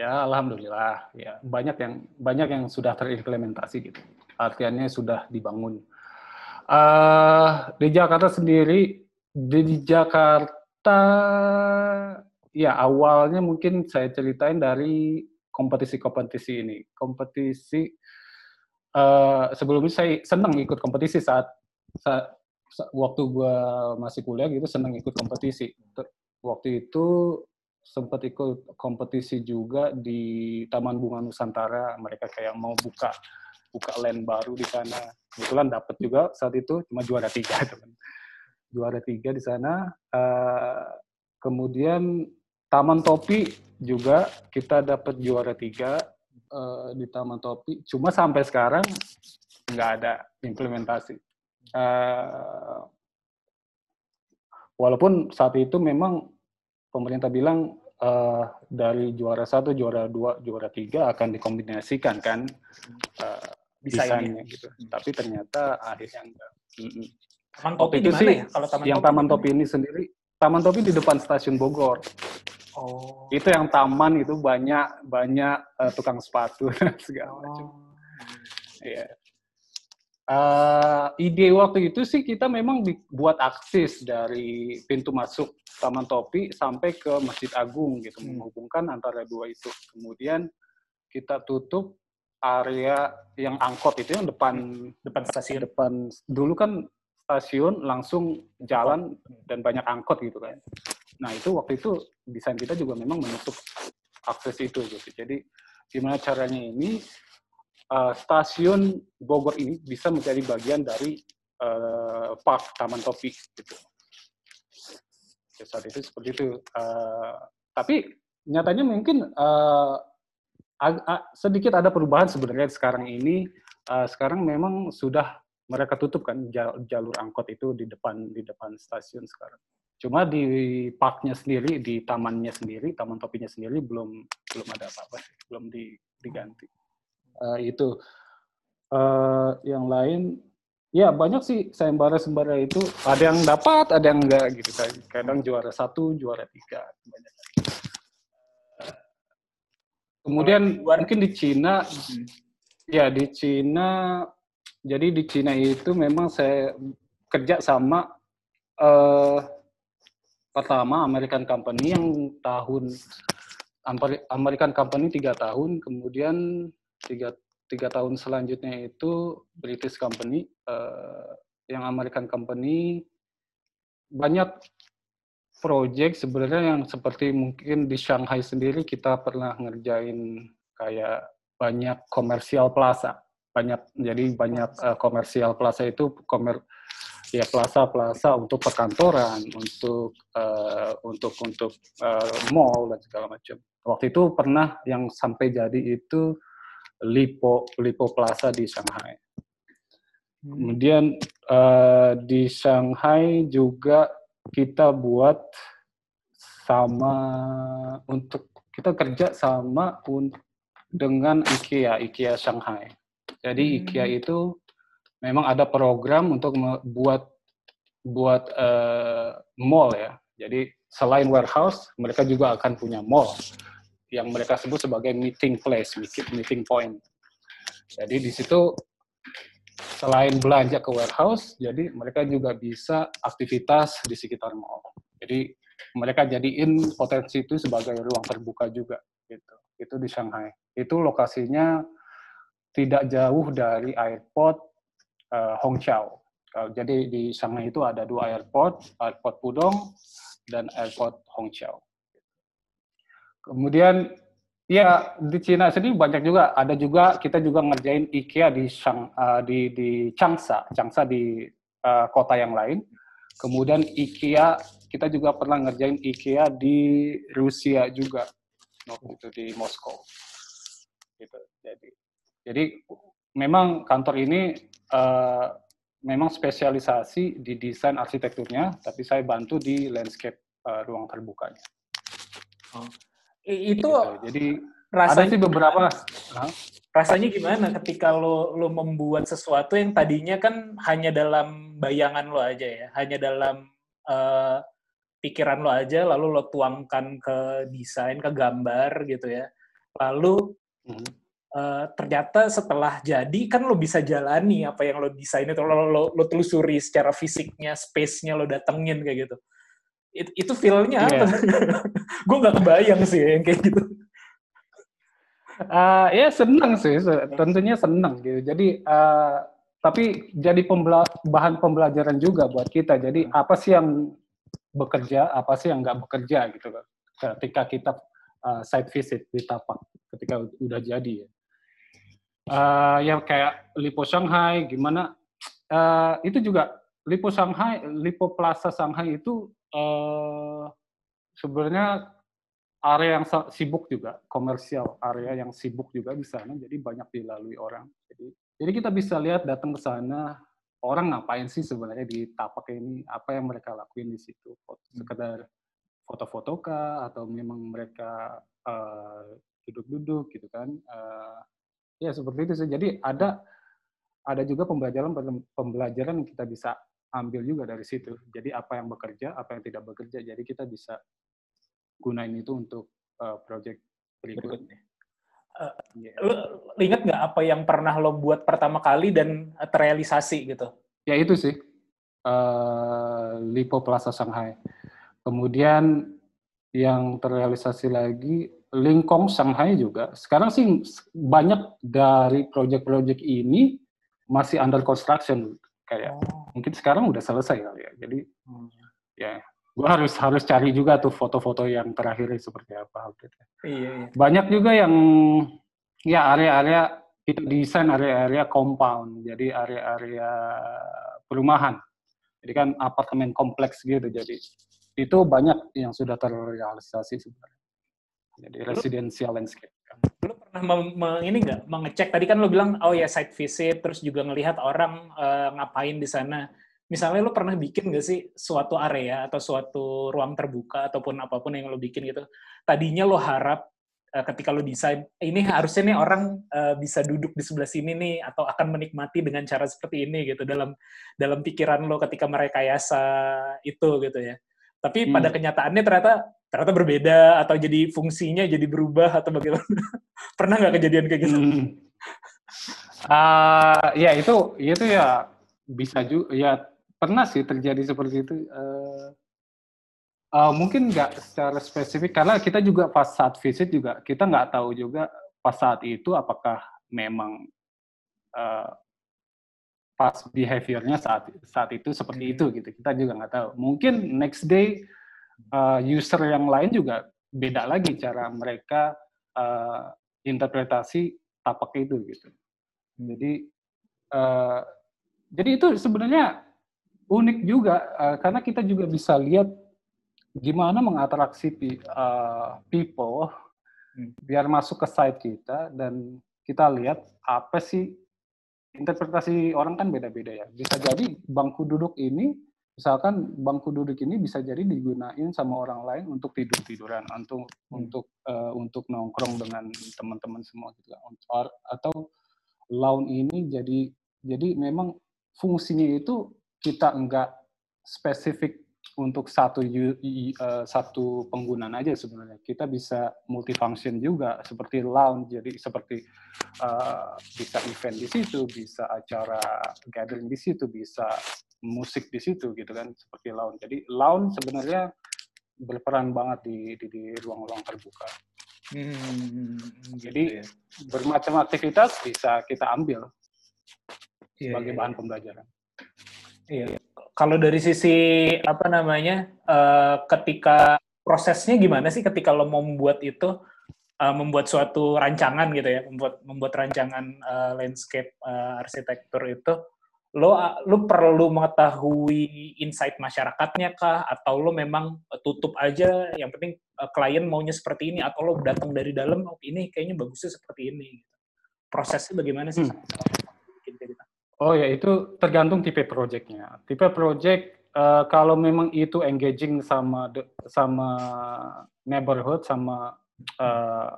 Ya, alhamdulillah. Ya, banyak yang banyak yang sudah terimplementasi gitu. Artiannya sudah dibangun. Eh, di Jakarta sendiri, di, di Jakarta, ya awalnya mungkin saya ceritain dari kompetisi-kompetisi ini. Kompetisi eh, sebelumnya saya senang ikut kompetisi saat, saat sa- waktu gua masih kuliah gitu senang ikut kompetisi. Waktu itu sempat ikut kompetisi juga di Taman Bunga Nusantara. Mereka kayak mau buka buka land baru di sana. Kebetulan dapat juga saat itu cuma juara tiga (laughs) teman. Juara tiga di sana. Eh, kemudian Taman Topi juga kita dapat juara tiga eh, di Taman Topi. Cuma sampai sekarang nggak ada implementasi. Eh, walaupun saat itu memang pemerintah bilang eh, dari juara satu, juara dua, juara tiga akan dikombinasikan kan eh, Desainnya. gitu. Tapi ternyata akhirnya enggak. Mm-mm. Taman Topi itu di mana sih ya? Kalau Taman yang Topi Taman? Topi ini sendiri, Taman Topi di depan stasiun Bogor. Oh. Itu yang taman itu banyak banyak eh, tukang sepatu (laughs) segala macam. Oh. Iya. Eh, ide waktu itu sih kita memang buat akses dari pintu masuk Taman Topi sampai ke Masjid Agung gitu, Hmm. menghubungkan antara dua itu. Kemudian kita tutup area yang angkot itu yang depan Depan stasiun. depan dulu kan stasiun langsung jalan dan banyak angkot gitu kan. Nah itu waktu itu desain kita juga memang menutup akses itu gitu. Jadi gimana caranya ini eh, stasiun Bogor ini bisa menjadi bagian dari eh, park Taman Topi gitu. Ya, saat itu seperti itu. Eh, tapi nyatanya mungkin ag- a- sedikit ada perubahan sebenarnya sekarang ini. Eh, sekarang memang sudah mereka tutup kan ja- jalur angkot itu di depan di depan stasiun sekarang. Cuma di parknya sendiri, di tamannya sendiri, taman topinya sendiri belum belum ada apa-apa, sih, belum di- diganti. Eh, itu Eh, yang lain, ya banyak sih sayembara-sayembara itu ada yang dapat, ada yang enggak gitu kan. Kadang juara satu, juara tiga, banyak. Kemudian mungkin di Cina, ya di Cina, jadi di Cina itu memang saya kerja sama eh, pertama American Company yang tahun Amer- American Company tiga tahun, kemudian tiga tiga tahun selanjutnya itu British Company. eh, yang American Company banyak project sebenarnya yang seperti mungkin di Shanghai sendiri kita pernah ngerjain kayak banyak komersial plaza banyak jadi banyak eh, komersial plaza itu komer ya plaza-plaza untuk perkantoran untuk eh, untuk untuk eh, mall dan segala macam. Waktu itu pernah yang sampai jadi itu Lipo Lipo Plaza di Shanghai. Kemudian eh, di Shanghai juga kita buat sama untuk kita kerja sama un- dengan IKEA, IKEA Shanghai. Jadi IKEA itu memang ada program untuk me- buat buat eh, mall ya. Jadi selain warehouse, mereka juga akan punya mall yang mereka sebut sebagai meeting place, meeting meeting point. Jadi di situ selain belanja ke warehouse, jadi mereka juga bisa aktivitas di sekitar mall. Jadi mereka jadiin potensi itu sebagai ruang terbuka juga gitu. Itu di Shanghai. Itu lokasinya tidak jauh dari airport eh, Hongqiao. Kalau- Jadi di Shanghai itu ada dua airport, airport Pudong dan airport Hongqiao. Kemudian ya di Cina sendiri banyak juga ada juga kita juga ngerjain IKEA di Shang, eh, di di Changsha, Changsha di eh, kota yang lain. Kemudian IKEA kita juga pernah ngerjain IKEA di Rusia juga waktu itu di Moskow. Gitu. Jadi jadi memang kantor ini eh, memang spesialisasi di desain arsitekturnya, tapi saya bantu di landscape eh, ruang terbukanya. I- itu Gitu. Jadi ada rasanya sih beberapa. Rasanya gimana ketika lo lo membuat sesuatu yang tadinya kan hanya dalam bayangan lo aja ya, hanya dalam eh, pikiran lo aja, lalu lo tuangkan ke desain, ke gambar gitu ya. Lalu Mhm. Eh, ternyata setelah jadi kan lo bisa jalani apa yang lo desain itu lo, lo, lo telusuri secara fisiknya, space-nya lo datengin kayak gitu. It- itu feel-nya apa? (laughs) Gue nggak kebayang sih yang kayak gitu. Eh, ya senang sih, tentunya senang gitu. Jadi eh, tapi jadi pembela bahan pembelajaran juga buat kita. Jadi apa sih yang bekerja, apa sih yang nggak bekerja gitu. Ketika kita eh, site visit di tapak, ketika udah jadi ya. Eh, yang kayak Lipo Shanghai, gimana? eh, itu juga Lipo Shanghai, Lipo Plaza Shanghai itu eh, sebenarnya area yang sibuk juga, komersial area yang sibuk juga di sana, jadi banyak dilalui orang. Jadi, jadi kita bisa lihat datang ke sana, orang ngapain sih sebenarnya di tapak ini, apa yang mereka lakuin di situ, Foto- sekedar foto-foto kah, atau memang mereka duduk-duduk gitu kan. Eh, ya seperti itu sih. Jadi ada ada juga pembelajaran pembelajaran yang kita bisa ambil juga dari situ. Jadi apa yang bekerja, apa yang tidak bekerja. Jadi kita bisa gunain itu untuk uh, project berikutnya. Eh, Iya. Lo, inget nggak apa yang pernah lo buat pertama kali dan terrealisasi gitu? Ya itu sih, uh, Lipo Plaza Shanghai. Kemudian yang terrealisasi lagi Lingkong Shanghai juga. Sekarang sih banyak dari project-project ini masih under construction kayak mungkin sekarang udah selesai kali ya. Jadi ya gua harus harus cari juga tuh foto-foto yang terakhir seperti apa update Iya, iya. banyak juga yang ya area-area kita desain area-area compound jadi area-area perumahan jadi kan apartemen kompleks gitu jadi itu banyak yang sudah terrealisasi sebenarnya jadi residential landscape Lo pernah mem- meng- ini nggak mengecek tadi kan lo bilang oh ya site visit terus juga ngelihat orang eh, ngapain di sana. Misalnya lo pernah bikin nggak sih suatu area atau suatu ruang terbuka ataupun apa pun yang lo bikin gitu. Tadinya lo harap eh, ketika lo desain "Eh, ini harusnya nih orang eh, bisa duduk di sebelah sini nih atau akan menikmati dengan cara seperti ini gitu dalam dalam pikiran lo ketika merekayasa itu gitu ya. Tapi Hmm. pada kenyataannya ternyata ternyata berbeda atau jadi fungsinya jadi berubah atau bagaimana? (laughs) Pernah nggak kejadian kayak gitu? Hmm. Ah, ya itu itu ya bisa juga ya pernah sih terjadi seperti itu Eh, Uh, mungkin nggak secara spesifik karena kita juga pas saat visit juga kita nggak tahu juga pas saat itu apakah memang uh, pas behaviornya saat saat itu seperti itu gitu. Kita juga nggak tahu. Mungkin next day uh, user yang lain juga beda lagi cara mereka uh, interpretasi tapak itu gitu. Jadi uh, jadi itu sebenarnya unik juga uh, karena kita juga bisa lihat gimana mengatraksi uh, people hmm. biar masuk ke site kita dan kita lihat apa sih interpretasi orang kan beda-beda ya. Bisa jadi bangku duduk ini, misalkan bangku duduk ini bisa jadi digunain sama orang lain untuk tidur tiduran, untuk hmm. untuk uh, untuk nongkrong dengan teman-teman semua gitu Atau lawn ini jadi jadi memang fungsinya itu kita enggak spesifik untuk satu uh, satu penggunaan aja sebenarnya. Kita bisa multifunction juga seperti lounge, jadi seperti uh, bisa event di situ, bisa acara gathering di situ, bisa musik di situ gitu kan seperti lounge. Jadi lounge sebenarnya berperan banget di di, di ruang-ruang terbuka. Hmm, jadi gitu ya. bermacam aktivitas bisa kita ambil yeah, sebagai yeah, bahan iya. pembelajaran. Iya kalau dari sisi apa namanya uh, ketika prosesnya gimana sih ketika lo mau membuat itu uh, membuat suatu rancangan gitu ya membuat membuat rancangan uh, landscape uh, arsitektur itu lo lo perlu mengetahui insight masyarakatnya kah atau lo memang tutup aja yang penting uh, klien maunya seperti ini atau lo datang dari dalam oh, ini kayaknya bagusnya seperti ini gitu. prosesnya bagaimana sih hmm. Oh ya, itu tergantung tipe projectnya. Tipe project uh, kalau memang itu engaging sama sama neighborhood, sama uh,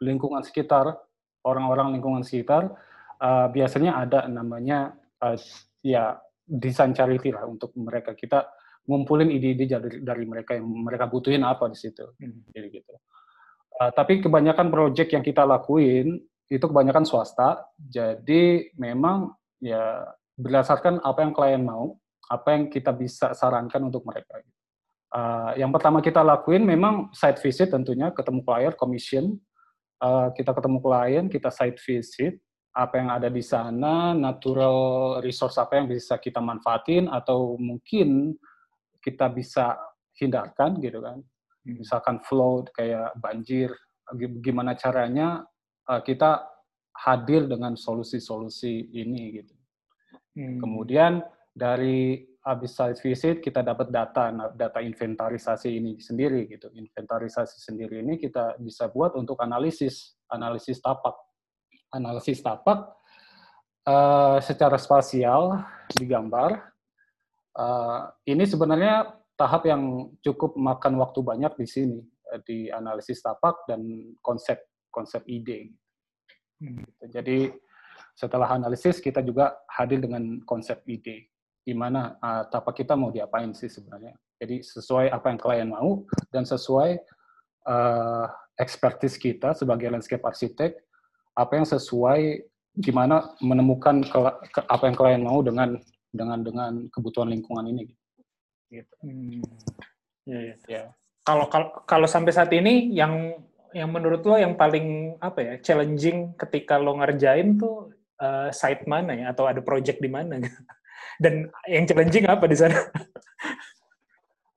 lingkungan sekitar, orang-orang lingkungan sekitar, uh, biasanya ada namanya uh, ya desain charity lah untuk mereka. Kita ngumpulin ide-ide dari, dari mereka yang mereka butuhin apa di situ. Hmm. Jadi gitu. Uh, tapi kebanyakan project yang kita lakuin itu kebanyakan swasta. Jadi memang ya berdasarkan apa yang klien mau, apa yang kita bisa sarankan untuk mereka. Uh, yang pertama kita lakuin memang site visit tentunya, ketemu klien, commission, uh, kita ketemu klien, kita site visit, apa yang ada di sana, natural resource apa yang bisa kita manfaatin, atau mungkin kita bisa hindarkan gitu kan. Hmm. Misalkan flow kayak banjir, gimana caranya uh, kita hadir dengan solusi-solusi ini gitu. Hmm. Kemudian dari habis site visit kita dapat data nah, data inventarisasi ini sendiri gitu. Inventarisasi sendiri ini kita bisa buat untuk analisis analisis tapak. Analisis tapak uh, secara spasial digambar. Uh, ini sebenarnya tahap yang cukup makan waktu banyak di sini di analisis tapak dan konsep konsep ide. Hmm. Jadi setelah analisis kita juga hadir dengan konsep ide gimana uh, tapak kita mau diapain sih sebenarnya. Jadi sesuai apa yang klien mau dan sesuai uh, expertise kita sebagai landscape arsitek apa yang sesuai gimana menemukan ke, ke, apa yang klien mau dengan dengan dengan kebutuhan lingkungan ini. Gitu. Hmm. Ya, ya. ya. Kalau kalau sampai saat ini yang yang menurut lo yang paling apa ya challenging ketika lo ngerjain tuh uh, site mana ya atau ada project di mana (laughs) dan yang challenging apa di sana?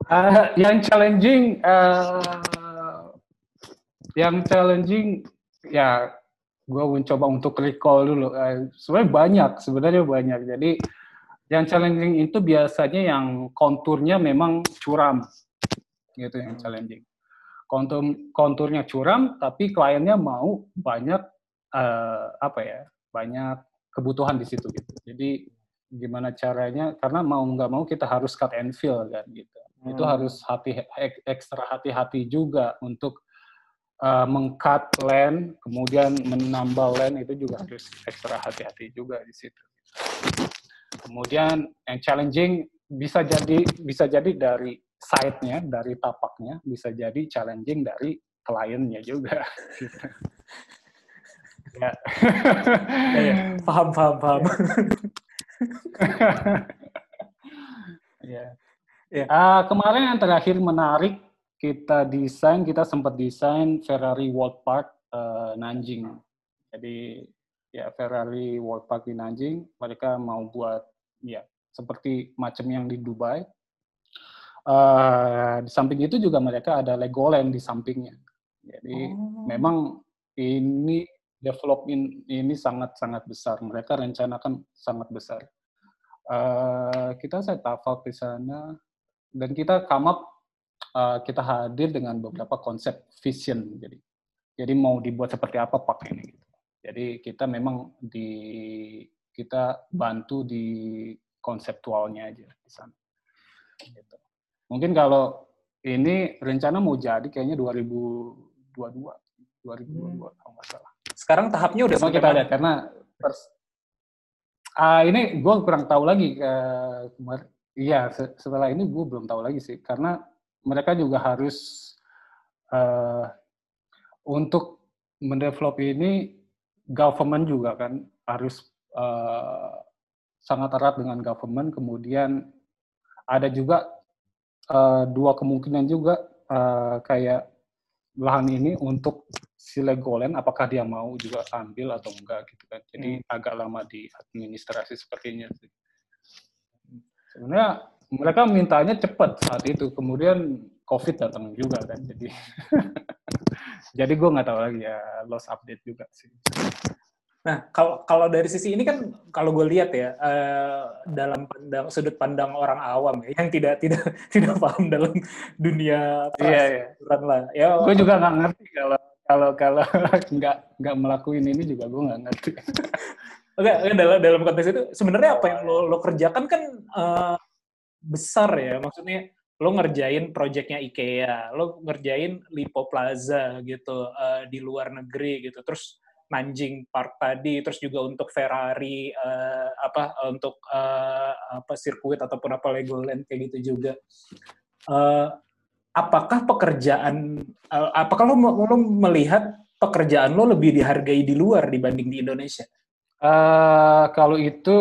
uh, (laughs) yang challenging uh, yang challenging ya gue mencoba untuk recall dulu. Uh, sebenarnya banyak, sebenarnya banyak. Jadi yang challenging itu biasanya yang konturnya memang curam, gitu yang challenging kontur konturnya curam tapi kliennya mau banyak uh, apa ya banyak kebutuhan di situ gitu. Jadi gimana caranya karena mau nggak mau kita harus cut and fill kan gitu. Hmm. itu harus hati ekstra hati-hati juga untuk uh, mengcut land kemudian menambah land itu juga harus ekstra hati-hati juga di situ. Kemudian yang challenging bisa jadi bisa jadi dari side-nya, dari tapaknya, bisa jadi challenging dari kliennya juga. (laughs) ya. ya, paham, paham, paham. ya. (laughs) Ah, kemarin yang terakhir menarik kita desain, kita sempat desain Ferrari World Park eh, Nanjing. Jadi ya Ferrari World Park di Nanjing, mereka mau buat ya seperti macam yang di Dubai. Eh, di samping itu juga mereka ada Legoland di sampingnya. Jadi memang ini development ini sangat-sangat besar. Mereka rencanakan sangat besar. Eh, kita up di sana dan kita come up, eh, kita hadir dengan beberapa konsep vision. Jadi, jadi mau dibuat seperti apa pak ini. Gitu. Jadi kita memang di kita bantu di konseptualnya aja di sana. Gitu. Mungkin kalau ini rencana mau jadi kayaknya 2022, 2022 kalau nggak salah. Sekarang tahapnya udah sampai kita ada karena pers- Ah, ini gue kurang tahu lagi eh, kemar- Iya, se- setelah ini gue belum tahu lagi sih, karena mereka juga harus eh, untuk mendevelop ini government juga kan harus eh, sangat erat dengan government. Kemudian ada juga eh, dua kemungkinan juga eh, kayak lahan ini untuk si Legoland apakah dia mau juga ambil atau enggak gitu kan. Jadi agak lama di administrasi sepertinya sih. Sebenarnya mereka mintanya cepat saat itu, kemudian COVID datang juga kan. Jadi (laughs) jadi gue nggak tahu lagi ya lost update juga sih. Nah, kalau kalau dari sisi ini kan kalau gue lihat ya eh, dalam pandang sudut pandang orang awam ya yang tidak tidak (laughs) tidak paham dalam dunia Iya, iya. lah. Ya Gue juga nggak ngerti kalau kalau kalau (laughs) nggak nggak melakuin ini juga gue nggak ngerti. (laughs) Oke, oke, dalam dalam konteks itu sebenarnya apa yang lo lo kerjakan kan eh, besar ya. Maksudnya lo ngerjain proyeknya IKEA, lo ngerjain Lipo Plaza gitu eh, di luar negeri gitu. Terus Nanjing Park tadi, terus juga untuk Ferrari eh, apa untuk eh, apa sirkuit ataupun apa Legoland kayak gitu juga. Eh, apakah pekerjaan eh, apakah lo, lo melihat pekerjaan lo lebih dihargai di luar dibanding di Indonesia? Eh, kalau itu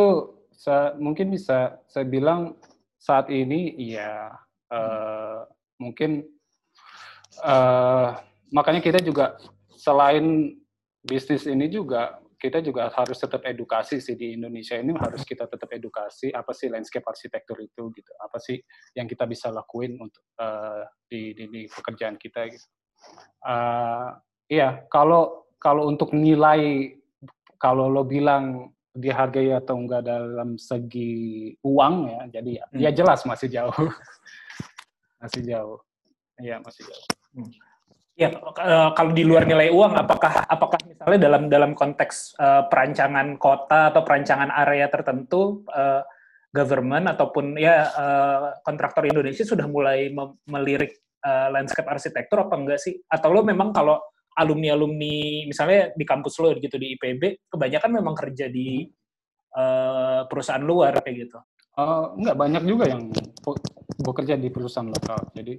sa- mungkin bisa saya bilang saat ini ya eh, mungkin eh, makanya kita juga selain bisnis ini juga kita juga harus tetap edukasi sih di Indonesia ini harus kita tetap edukasi apa sih landscape arsitektur itu gitu. Apa sih yang kita bisa lakuin untuk eh, di, di, di pekerjaan kita gitu. Eh, iya kalau kalau untuk nilai kalau lo bilang dihargai atau enggak dalam segi uang ya, jadi ya, ya jelas masih jauh, (laughs) masih jauh, ya masih jauh. Ya, eh, kalau di luar nilai uang, apakah apakah misalnya dalam dalam konteks eh, perancangan kota atau perancangan area tertentu, eh, government ataupun ya eh, kontraktor Indonesia sudah mulai melirik eh, landscape arsitektur apa enggak sih? Atau lo memang kalau alumni-alumni misalnya di kampus lo gitu di IPB, kebanyakan memang kerja di eh, perusahaan luar kayak gitu. Eh, enggak banyak juga yang bekerja di perusahaan lokal, jadi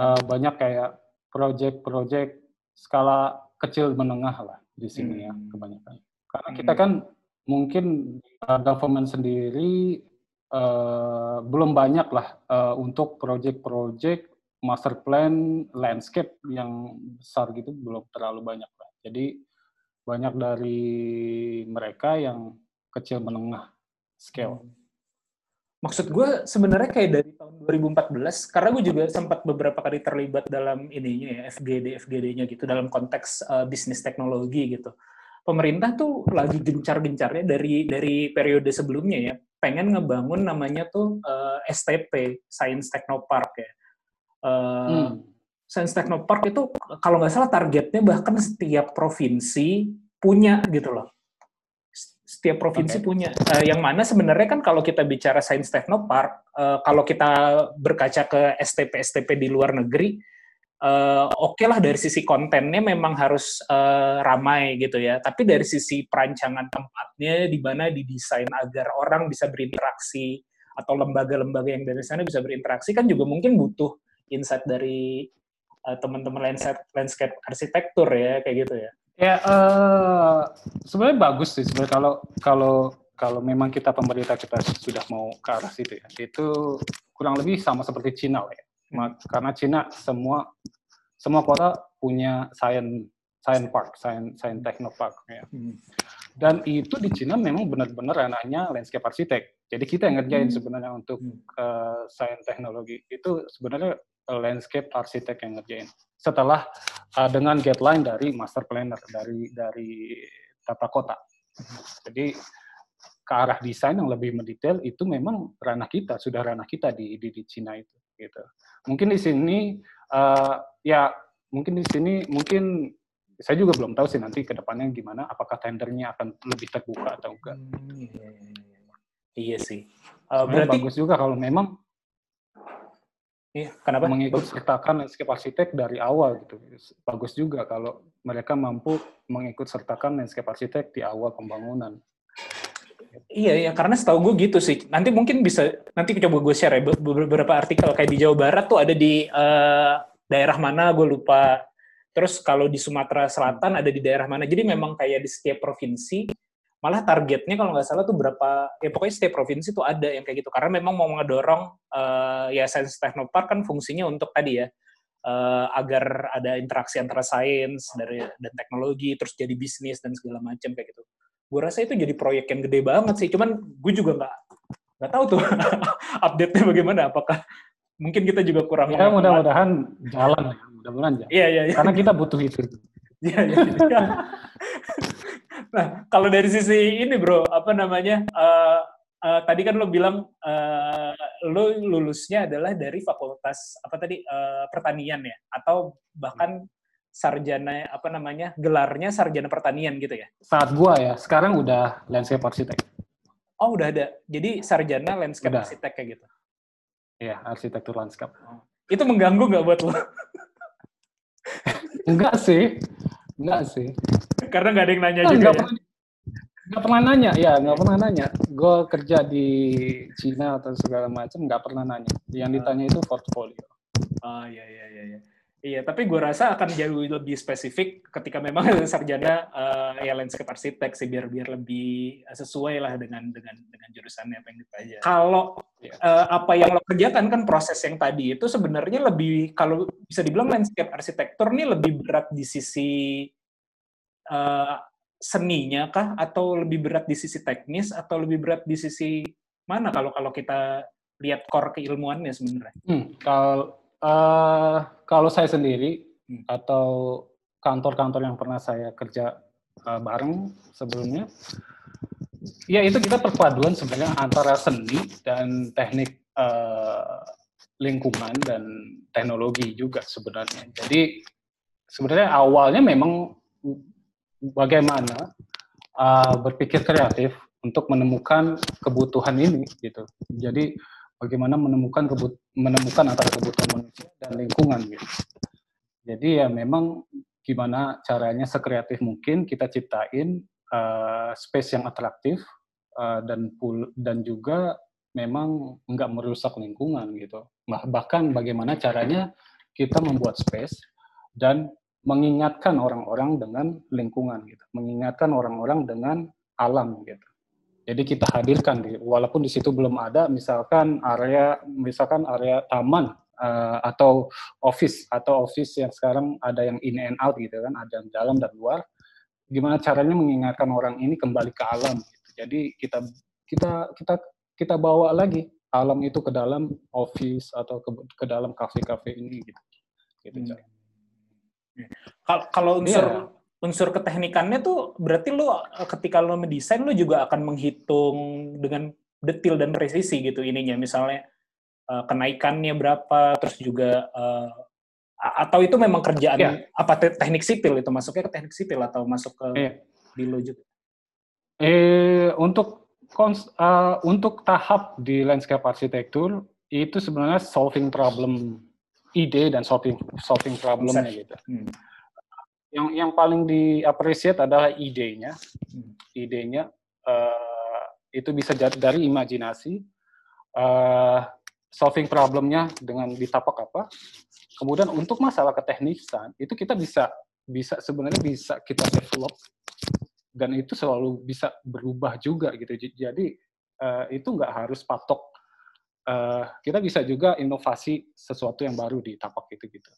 eh, banyak kayak proyek-proyek skala kecil menengah lah di sini ya kebanyakan. Karena kita kan mungkin uh, government sendiri uh, belum banyak lah uh, untuk proyek-proyek master plan landscape yang besar gitu belum terlalu banyak lah. Jadi banyak dari mereka yang kecil menengah scale. Maksud gue sebenarnya kayak dari tahun 2014, karena gue juga sempat beberapa kali terlibat dalam ininya ya, FGD, FGD-nya gitu, dalam konteks uh, bisnis teknologi gitu. Pemerintah tuh lagi gencar-gencarnya dari dari periode sebelumnya ya, pengen ngebangun namanya tuh uh, STP, Science Technopark ya. Uh, Hmm. Science Technopark itu kalau nggak salah targetnya bahkan setiap provinsi punya gitu loh. Setiap provinsi Oke. punya. Eh, yang mana sebenarnya kan kalau kita bicara Science Technopark, eh, kalau kita berkaca ke STP-STP di luar negeri, eh, oke lah dari sisi kontennya memang harus eh, ramai gitu ya. Tapi dari sisi perancangan tempatnya, di mana didesain agar orang bisa berinteraksi atau lembaga-lembaga yang dari sana bisa berinteraksi kan juga mungkin butuh insight dari teman-teman landscape, landscape arsitektur ya kayak gitu ya. Ya, eh, sebenarnya bagus sih sebenarnya kalau kalau kalau memang kita pemerintah kita sudah mau ke arah situ ya, itu kurang lebih sama seperti Cina ya. Karena Cina semua semua kota punya science science park, science science techno park ya. Hmm. Dan itu di Cina memang benar-benar ranahnya landscape architect. Jadi kita yang ngerjain sebenarnya untuk Hmm. eh, science teknologi itu sebenarnya landscape architect yang ngerjain. Setelah eh, dengan guideline dari master planner dari dari tata kota. Jadi ke arah desain yang lebih mendetail itu memang ranah kita, sudah ranah kita di di, di Cina itu gitu. Mungkin di sini eh, ya mungkin di sini mungkin saya juga belum tahu sih nanti ke depannya gimana apakah tendernya akan lebih terbuka atau enggak. Hmm, iya, iya, iya. Iya sih. Eh, Sebenarnya berarti bagus juga kalau memang iya, kenapa? mengikut sertakan landscape arsitek dari awal gitu. Bagus juga kalau mereka mampu mengikut sertakan landscape arsitek di awal pembangunan. Iya, iya, karena setahu gue gitu sih. Nanti mungkin bisa, nanti coba gue share ya, be- beberapa artikel kayak di Jawa Barat tuh ada di eh, daerah mana, gue lupa. Terus kalau di Sumatera Selatan ada di daerah mana. Jadi memang kayak di setiap provinsi, malah targetnya kalau nggak salah tuh berapa, ya pokoknya setiap provinsi tuh ada yang kayak gitu. Karena memang mau ngedorong, eh, ya Science Technopark kan fungsinya untuk tadi ya, eh, agar ada interaksi antara sains dari dan teknologi, terus jadi bisnis dan segala macam kayak gitu gue rasa itu jadi proyek yang gede banget sih. Cuman gue juga nggak nggak tahu tuh (laughs) update-nya bagaimana. Apakah mungkin kita juga kurang Ya mudah-mudahan jalan ya, mudah-mudahan jalan. Iya iya iya. Karena kita butuh itu. Iya, iya, iya. (laughs) nah kalau dari sisi ini bro, apa namanya? eh, eh, tadi kan lo bilang eh, lo lulusnya adalah dari fakultas apa tadi eh, pertanian ya, atau bahkan sarjana apa namanya gelarnya sarjana pertanian gitu ya? Saat gua ya, sekarang udah landscape arsitek. Oh udah ada. Jadi sarjana landscape Udah. arsitek kayak gitu. Ya, arsitektur landscape. Itu mengganggu nggak buat lo? (laughs) Enggak sih. Enggak sih. Karena nggak ada yang nanya Ah, juga nggak ya? pernah, nggak pernah nanya, ya nggak pernah nanya. Gue kerja di Cina atau segala macam nggak pernah nanya. Yang ditanya itu portfolio. Oh iya iya iya. iya. Iya, tapi gue rasa akan jauh lebih spesifik ketika memang ada (laughs) sarjana eh, ya landscape arsitek sih biar biar lebih sesuai lah dengan dengan dengan jurusannya apa yang dipelajari. Kalau Iya. eh, apa yang lo kerjakan kan proses yang tadi itu sebenarnya lebih kalau bisa dibilang landscape arsitektur ini lebih berat di sisi eh, seninya kah atau lebih berat di sisi teknis atau lebih berat di sisi mana kalau kalau kita lihat core keilmuannya sebenarnya? Hmm, kalau eh, kalau saya sendiri Hmm. atau kantor-kantor yang pernah saya kerja eh, bareng sebelumnya, ya itu kita perpaduan sebenarnya antara seni dan teknik eh, lingkungan dan teknologi juga sebenarnya. Jadi sebenarnya awalnya memang bagaimana uh, berpikir kreatif untuk menemukan kebutuhan ini gitu. Jadi bagaimana menemukan kebut menemukan antara kebutuhan manusia dan lingkungan gitu. Jadi ya memang gimana caranya sekreatif mungkin kita ciptain uh, space yang atraktif uh, dan pul dan juga memang nggak merusak lingkungan gitu. Bah- Bahkan bagaimana caranya kita membuat space dan mengingatkan orang-orang dengan lingkungan gitu, mengingatkan orang-orang dengan alam gitu. Jadi kita hadirkan, di- walaupun di situ belum ada, misalkan area, misalkan area taman eh, atau office atau office yang sekarang ada yang in and out gitu kan, ada yang dalam dan luar. Gimana caranya mengingatkan orang ini kembali ke alam? Gitu. Jadi kita kita kita kita bawa lagi alam itu ke dalam office atau ke, ke dalam kafe-kafe ini gitu. Gitu, Hmm. Cak. Kalau kalau unsur Iya. Unsur keteknikannya tuh berarti lu eh, ketika lu mendesain lu juga akan menghitung dengan detil dan presisi gitu ininya misalnya eh, kenaikannya berapa terus juga eh, atau itu memang kerjaan Iya. apa te- teknik sipil itu masuknya ke teknik sipil atau masuk ke Iya. di lo juga. Eh, untuk kons- eh, untuk tahap di landscape arsitektur itu sebenarnya solving problem ide dan solving solving problemnya gitu. Hmm. Yang yang paling di-appreciate adalah idenya. Hmm. Idenya eh, itu bisa jadi dari imajinasi, eh, solving problemnya dengan ditapak apa. Kemudian untuk masalah keteknisan itu kita bisa bisa sebenarnya bisa kita develop dan itu selalu bisa berubah juga gitu. Jadi eh, itu nggak harus patok. Eh, kita bisa juga inovasi sesuatu yang baru di tapak itu gitu.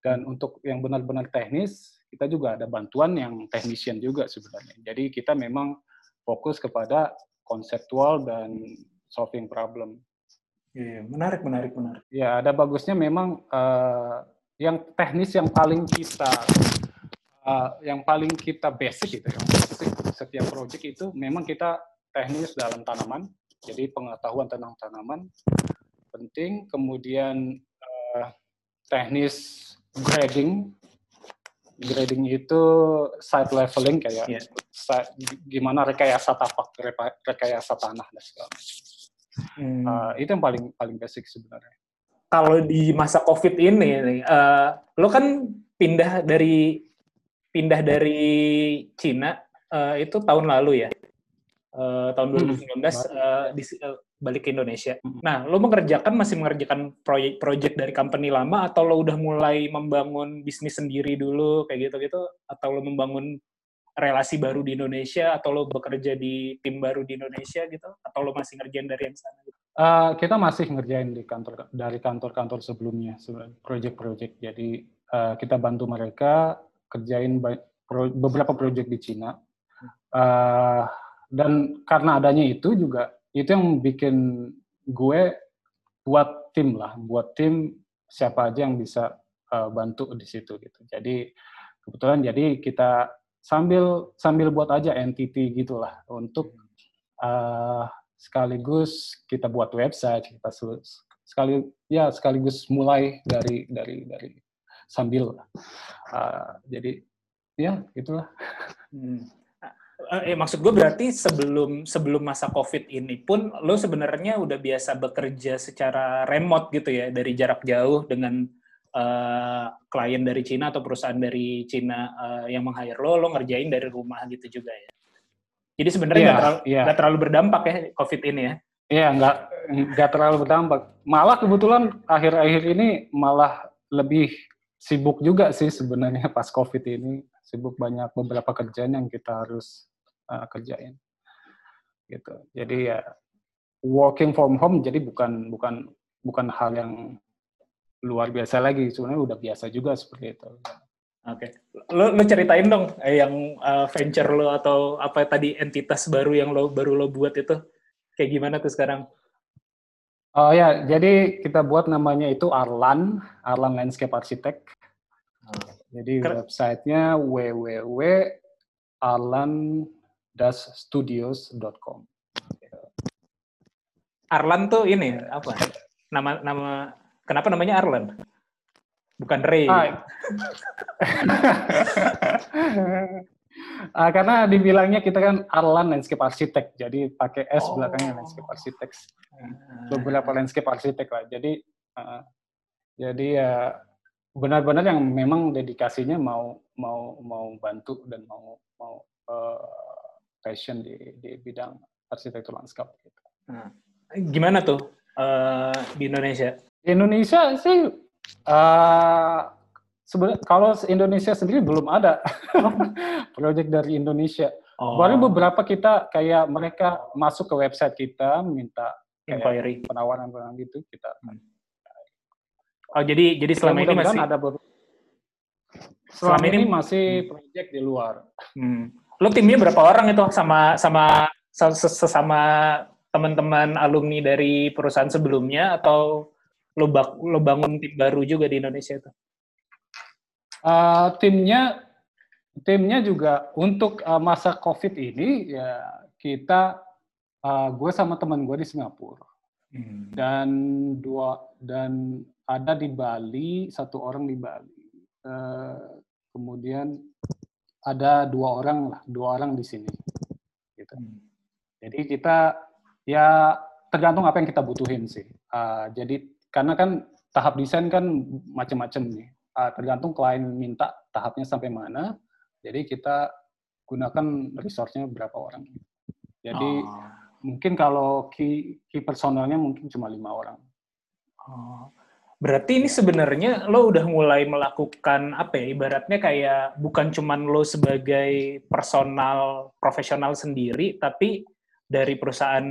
Dan untuk yang benar-benar teknis, kita juga ada bantuan yang technician juga sebenarnya. Jadi kita memang fokus kepada konseptual dan solving problem. Iya, menarik, menarik, menarik. Ya, ada bagusnya memang eh, yang teknis yang paling kita eh, yang paling kita basic gitu, yang basic setiap project itu memang kita teknis dalam tanaman. Jadi pengetahuan tentang tanaman penting, kemudian eh, teknis grading. Grading itu site leveling kayak Iya. sa- gimana rekayasa tapak, rekayasa tanah dan segala macam. Hmm. Eh, itu yang paling paling basic sebenarnya. kalau di masa COVID ini, eh, lo kan pindah dari pindah dari Cina eh, itu tahun lalu ya, Eh, tahun 2019 eh, di, eh, balik ke Indonesia. Nah, lo mengerjakan masih mengerjakan proyek-proyek dari company lama atau lo udah mulai membangun bisnis sendiri dulu kayak gitu-gitu, atau lo membangun relasi baru di Indonesia, atau lo bekerja di tim baru di Indonesia gitu, atau lo masih ngerjain dari yang sana? Gitu? Eh, kita masih ngerjain di kantor dari kantor-kantor sebelumnya project-project. Jadi eh, kita bantu mereka kerjain pro- beberapa project di Cina. Eh, dan karena adanya itu juga itu yang bikin gue buat tim lah, buat tim siapa aja yang bisa eh, bantu di situ gitu. Jadi kebetulan jadi kita sambil sambil buat aja entity gitulah untuk eh, sekaligus kita buat website kita sekali ya sekaligus mulai dari dari dari sambil uh, jadi ya itulah Hmm. Eh, eh, maksud gue berarti sebelum sebelum masa COVID ini pun lo sebenarnya udah biasa bekerja secara remote gitu ya dari jarak jauh dengan eh, klien dari Cina atau perusahaan dari Cina eh, yang meng-hire lo, lo ngerjain dari rumah gitu juga ya. Jadi sebenarnya Iya, nggak terlalu, iya. nggak terlalu berdampak ya COVID ini ya. ya nggak nggak terlalu berdampak malah kebetulan akhir-akhir ini malah lebih sibuk juga sih sebenarnya pas covid ini sibuk banyak beberapa kerjaan yang kita harus uh, kerjain gitu jadi ya working from home jadi bukan bukan bukan hal yang luar biasa lagi sebenarnya udah biasa juga seperti itu Oke, lo, lo ceritain dong eh, yang eh, venture lo atau apa tadi entitas baru yang lo baru lo buat itu kayak gimana tuh sekarang? Oh ya, jadi kita buat namanya itu Arlan, Arlan Landscape Architect. Jadi Keren. websitenya www.arlan-studios.com. Arlan tuh ini apa? Nama nama kenapa namanya Arlan? Bukan Ray. Ah, (laughs) Ah, karena dibilangnya kita kan Arlan Landscape Architect, jadi pakai S Oh. belakangnya Landscape Architect. Ah. Beberapa landscape architect lah. Jadi, ah, jadi ya benar-benar yang memang dedikasinya mau mau mau bantu dan mau mau eh, passion di di bidang arsitektur lanskap. Gitu. Gimana tuh eh, di Indonesia? Di Indonesia sih eh sebenarnya kalau Indonesia sendiri belum ada (laughs) project dari Indonesia. Oh, Baru beberapa kita kayak mereka masuk ke website kita minta inquiry. penawaran-penawaran gitu kita. Oh jadi jadi selama ini masih ada. Selama Selama ini ini- masih project di luar. Hmm. Lo timnya berapa orang itu? Sama sama se- se- sesama teman-teman alumni dari perusahaan sebelumnya atau lo bak lo bangun tim baru juga di Indonesia itu? Eh, timnya timnya juga untuk eh, masa COVID ini ya kita eh, gue sama teman gue di Singapura. Dan dua dan ada di Bali satu orang di Bali. Eh, kemudian ada dua orang lah dua orang di sini gitu. Jadi kita ya tergantung apa yang kita butuhin sih. Ah, jadi karena kan tahap desain kan macam-macam nih. Ah, tergantung klien minta tahapnya sampai mana jadi kita gunakan resource-nya berapa orang. Jadi Oh. mungkin kalau key, key personalnya mungkin cuma lima orang. Oh. Berarti ini sebenarnya lo udah mulai melakukan apa ya? Ibaratnya kayak bukan cuman lo sebagai personal profesional sendiri, tapi dari perusahaan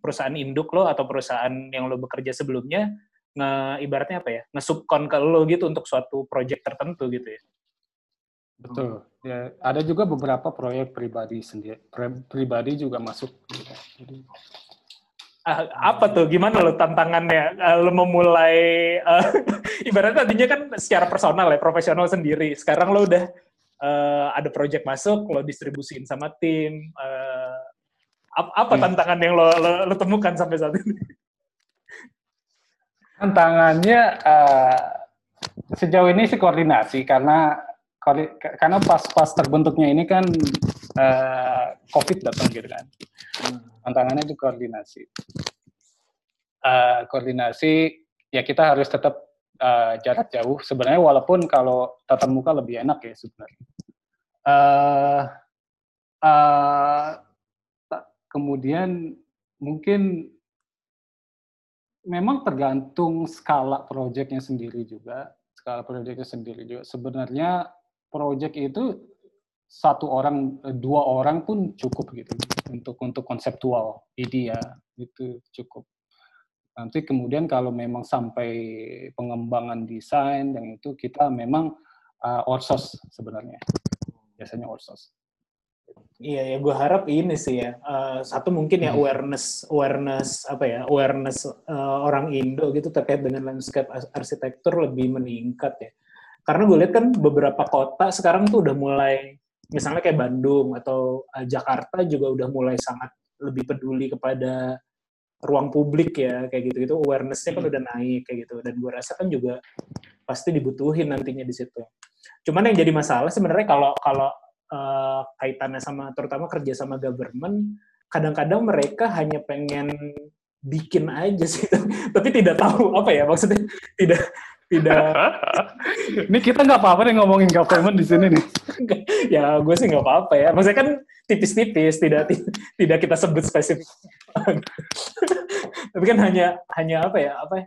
perusahaan induk lo atau perusahaan yang lo bekerja sebelumnya nge ibaratnya apa ya? Nge-subkon ke lo gitu untuk suatu project tertentu gitu ya. Betul. Ya, ada juga beberapa proyek pribadi sendiri, pri- pribadi juga masuk. gitu. Ah, apa tuh? Gimana lo tantangannya? Eh, lo memulai eh, (laughs) ibaratnya tadinya kan secara personal ya profesional sendiri. Sekarang lo udah eh, ada project masuk lo distribusiin sama tim ap- apa Hmm. tantangan yang lo, lo, lo temukan sampai saat ini? Tantangannya eh, sejauh ini sih koordinasi karena karena pas pas terbentuknya ini kan eh, COVID datang gitu kan. Tantangannya itu koordinasi. Eh, koordinasi ya kita harus tetap eh, jarak jauh sebenarnya walaupun kalau tatap muka lebih enak ya sebenarnya. Eh, ta- kemudian mungkin memang tergantung skala proyeknya sendiri juga skala proyeknya sendiri juga sebenarnya proyek itu satu orang eh, dua orang pun cukup gitu untuk untuk konseptual ide ya itu cukup nanti kemudian kalau memang sampai pengembangan desain dan itu kita memang uh, outsource sebenarnya biasanya outsource Iya ya, gue harap ini sih ya. eh, satu mungkin ya Hmm. awareness, awareness apa ya, awareness eh, orang Indo gitu terkait dengan landscape arsitektur lebih meningkat ya. Karena gue lihat kan beberapa kota sekarang tuh udah mulai, misalnya kayak Bandung atau eh, Jakarta juga udah mulai sangat lebih peduli kepada ruang publik ya kayak gitu-gitu. Awareness-nya kan udah naik kayak gitu. Dan gue rasa kan juga pasti dibutuhin nantinya di situ. Cuman yang jadi masalah sebenarnya kalau kalau eh, kaitannya sama terutama kerja sama government kadang-kadang mereka hanya pengen bikin aja sih (laughs) tapi tidak tahu apa ya maksudnya tidak tidak. (laughs) Ini kita nggak apa-apa nih ngomongin government di sini nih. (laughs) Ya gue sih nggak apa-apa ya. Maksudnya kan tipis-tipis tidak tidak kita sebut spesifik. (laughs) Tapi kan hanya hanya apa ya apa ya?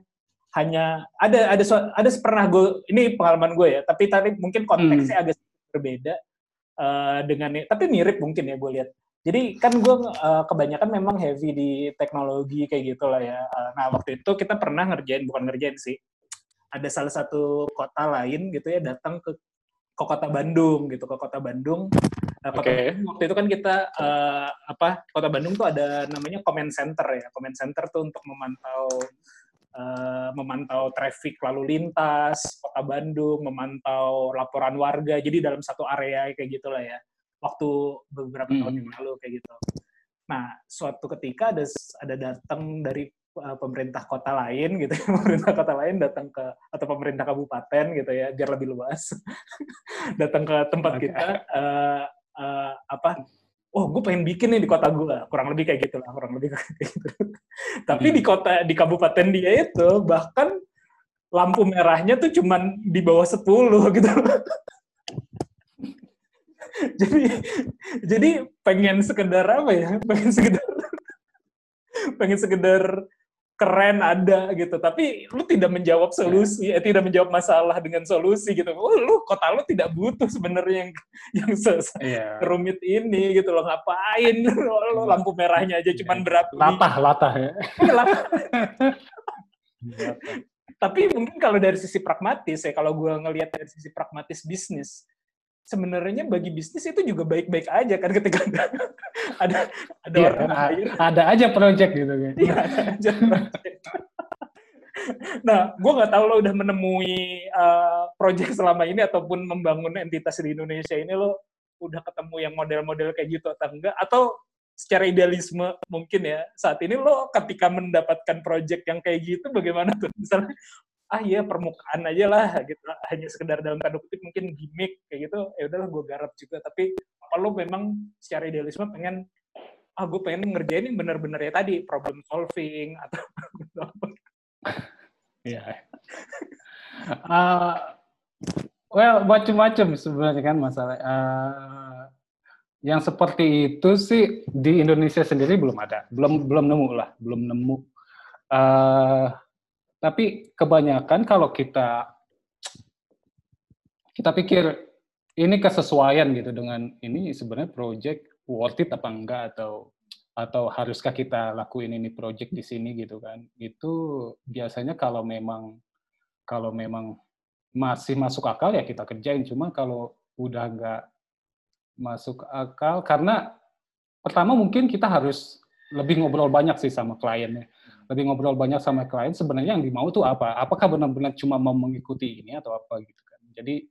Hanya ada ada ada pernah gue ini pengalaman gue ya. Tapi tadi mungkin konteksnya agak berbeda eh, dengan tapi mirip mungkin ya gue lihat. Jadi kan gue eh, kebanyakan memang heavy di teknologi kayak gitu lah ya. Eh, nah waktu itu kita pernah ngerjain bukan ngerjain sih ada salah satu kota lain gitu ya datang ke ke kota Bandung gitu ke kota Bandung. Nah, kota Oke. Bandung waktu itu kan kita eh, apa kota Bandung tuh ada namanya comment center ya. Comment center tuh untuk memantau eh, memantau traffic lalu lintas kota Bandung memantau laporan warga jadi dalam satu area kayak gitulah ya. Waktu beberapa tahun yang lalu kayak gitu. Nah suatu ketika ada ada datang dari uh, pemerintah kota lain gitu (laughs) pemerintah kota lain datang ke atau pemerintah kabupaten gitu ya biar lebih luas. (laughs) Datang ke tempat kita uh, uh, apa oh gue pengen bikin nih di kota gue kurang lebih kayak gitu lah kurang lebih (laughs) kayak gitu. Tapi di kota di kabupaten dia itu bahkan lampu merahnya tuh cuman di bawah 10 gitu. Jadi jadi pengen sekedar apa ya? Pengen sekedar pengen sekedar keren ada gitu. Tapi lu tidak menjawab solusi eh, tidak menjawab masalah dengan solusi gitu. Oh, lu kota lu tidak butuh sebenarnya yang yang Iya. rumit ini gitu loh. Ngapain? (laughs) Lu lampu merahnya aja cuman berapa? Latah latah ya. Tapi mungkin kalau dari sisi pragmatis ya kalau gue ngelihat dari sisi pragmatis bisnis sebenarnya bagi bisnis itu juga baik-baik aja kan ketika ada ada, ada Iya, orang a- bayar ada aja project gitu kan. Iya, ada aja project. nah, gue nggak tahu lo udah menemui uh, project selama ini ataupun membangun entitas di Indonesia ini lo udah ketemu yang model-model kayak gitu atau enggak? Atau secara idealisme mungkin ya saat ini lo ketika mendapatkan project yang kayak gitu bagaimana tuh? Misalnya ah iya permukaan aja lah gitu hanya sekedar dalam tanda kutip mungkin gimmick kayak gitu ya udahlah gue garap juga tapi apa lo memang secara idealisme pengen ah gue pengen ngerjain yang benar-benar ya tadi problem solving (laughs) atau (laughs) Iya. Eh, well, macam-macam sebenarnya kan masalah. Eh, yang seperti itu sih di Indonesia sendiri belum ada, belum belum nemu lah, belum nemu. Eh, tapi kebanyakan kalau kita kita pikir ini kesesuaian gitu dengan ini sebenarnya project worth it apa enggak atau atau haruskah kita lakuin ini project di sini gitu kan. Itu biasanya kalau memang kalau memang masih masuk akal ya kita kerjain. Cuma kalau udah nggak masuk akal karena pertama mungkin kita harus lebih ngobrol banyak sih sama kliennya lebih ngobrol banyak sama klien sebenarnya yang dimau tuh apa? Apakah benar-benar cuma mau mengikuti ini atau apa gitu kan? Jadi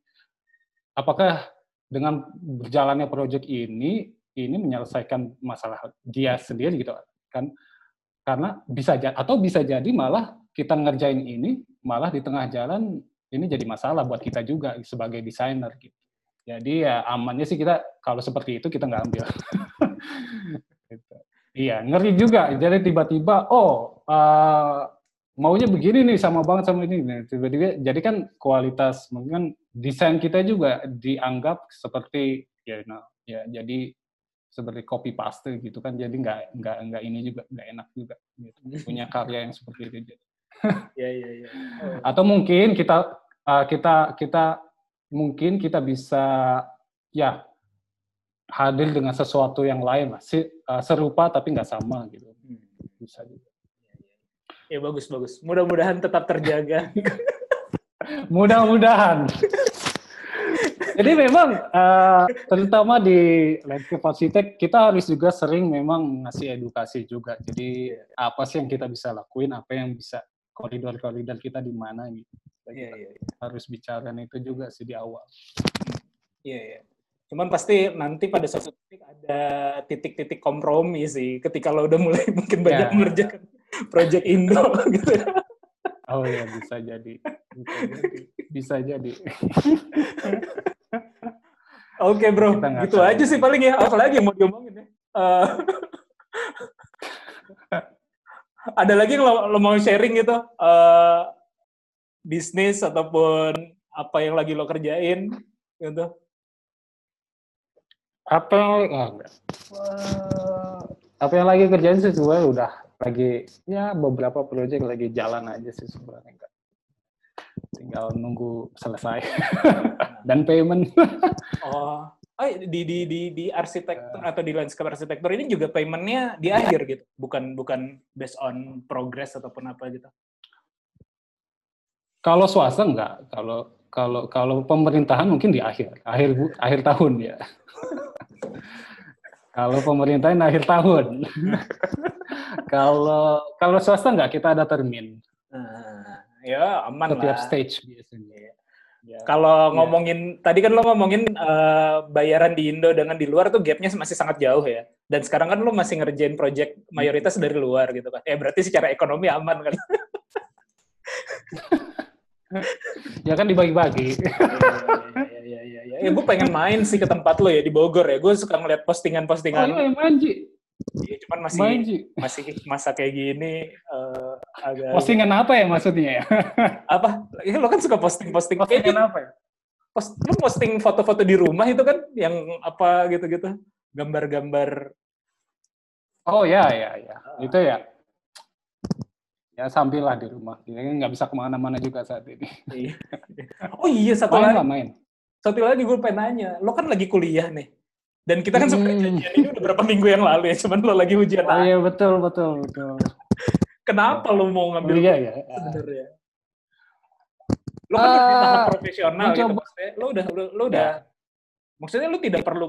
apakah dengan berjalannya proyek ini ini menyelesaikan masalah dia sendiri gitu kan? Karena bisa jadi atau bisa jadi malah kita ngerjain ini malah di tengah jalan ini jadi masalah buat kita juga sebagai desainer gitu. Jadi ya amannya sih kita kalau seperti itu kita nggak ambil. (laughs) Gitu. iya ngeri juga. Jadi tiba-tiba oh uh, maunya begini nih sama banget sama ini. Nah, tiba-tiba jadi kan kualitas mungkin desain kita juga dianggap seperti ya nah, ya jadi seperti copy paste gitu kan. Jadi nggak nggak nggak ini juga nggak enak juga gitu. punya karya yang seperti itu jadi (laughs) ya ya ya atau mungkin kita uh, kita kita mungkin kita bisa ya hadir dengan sesuatu yang lain lah. Si, uh, serupa tapi nggak sama gitu. Bisa juga ya bagus bagus mudah-mudahan tetap terjaga (laughs) mudah-mudahan jadi memang uh, terutama di landscape arsitek kita harus juga sering memang ngasih edukasi juga. Jadi apa sih yang kita bisa lakuin, apa yang bisa koridor-koridor kita di mana gitu. Iya, iya, iya. Harus bicara itu juga sih di awal. Iya, iya. Cuman pasti nanti pada suatu titik ada titik-titik kompromi sih ketika lo udah mulai (laughs) mungkin banyak Ya. mengerjakan project Indo (laughs) gitu. Oh ya bisa jadi, bisa jadi, bisa jadi. Oke bro, Kita nggak gitu tahu. aja sih paling ya. Apa lagi yang mau diomongin ya? Eh, (laughs) ada lagi yang lo, lo mau sharing gitu? Eh, bisnis ataupun apa yang lagi lo kerjain gitu? Apa yang. Eh, apa yang lagi kerjain sih sebenarnya udah lagi ya beberapa proyek lagi jalan aja sih sebenarnya enggak. Tinggal nunggu selesai (laughs) dan payment. Oh, oh di di di di arsitektur atau di landscape arsitektur ini juga paymentnya di akhir gitu, bukan bukan based on progress ataupun apa gitu. Kalau swasta enggak, kalau kalau kalau pemerintahan mungkin di akhir, akhir bu- akhir tahun ya. (laughs) kalau pemerintahan akhir tahun. (laughs) kalau kalau swasta enggak, kita ada termin Nah, ya aman setiap lah. stage biasanya. Ya. Kalau Iya. ngomongin tadi kan lo ngomongin eh, bayaran di Indo dengan di luar tuh gapnya masih sangat jauh ya. Dan sekarang kan lo masih ngerjain project mayoritas dari luar gitu kan. Ya berarti secara ekonomi aman kan. (laughs) Ya kan dibagi-bagi. Iya iya iya iya. Ya, gue pengen main sih ke tempat lo ya di Bogor ya. Gue suka ngeliat Oh postingan-postingan. iya, main Ji. Iya, cuman masih Main masih masa kayak gini eh, agak Postingan apa ya maksudnya ya? apa? Ya, lo kan suka posting-posting. Postingan apa ya? post, lo posting foto-foto di rumah itu kan yang apa gitu-gitu. Gambar-gambar Oh ya ya ya. Itu ya. Ya sambil lah di rumah. Jadi nggak bisa ke mana-mana juga saat ini. Iya. Oh iya satu Main lagi, main. satu lagi gue pengen nanya, lo kan lagi kuliah nih, dan kita kan sebenarnya Hmm. janjian ini udah berapa minggu yang lalu ya, cuman lo lagi ujian. Oh iya betul betul betul. Kenapa lo mau Oh, ngambil iya ya. sebenarnya? Lo kan udah di tahap Eh, profesional gitu, maksudnya lo udah lo, lo udah, Ya. maksudnya lo tidak perlu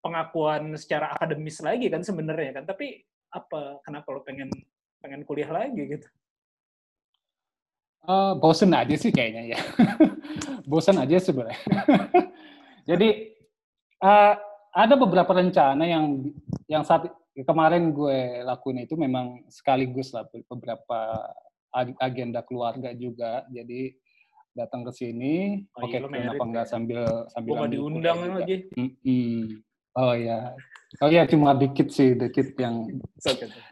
pengakuan secara akademis lagi kan sebenarnya kan, tapi apa? Kenapa lo pengen pengen kuliah lagi gitu? Eh, bosen aja sih kayaknya ya. (laughs) bosen aja sebenarnya. (laughs) Jadi eh, ada beberapa rencana yang yang saat kemarin gue lakuin itu memang sekaligus lah beberapa ag- agenda keluarga juga. Jadi datang ke sini, Oh, oke iya, lo merit kenapa enggak ya. sambil sambil Gue nggak diundang lagi. Mm-mm. Oh ya, oh ya cuma dikit sih, dikit yang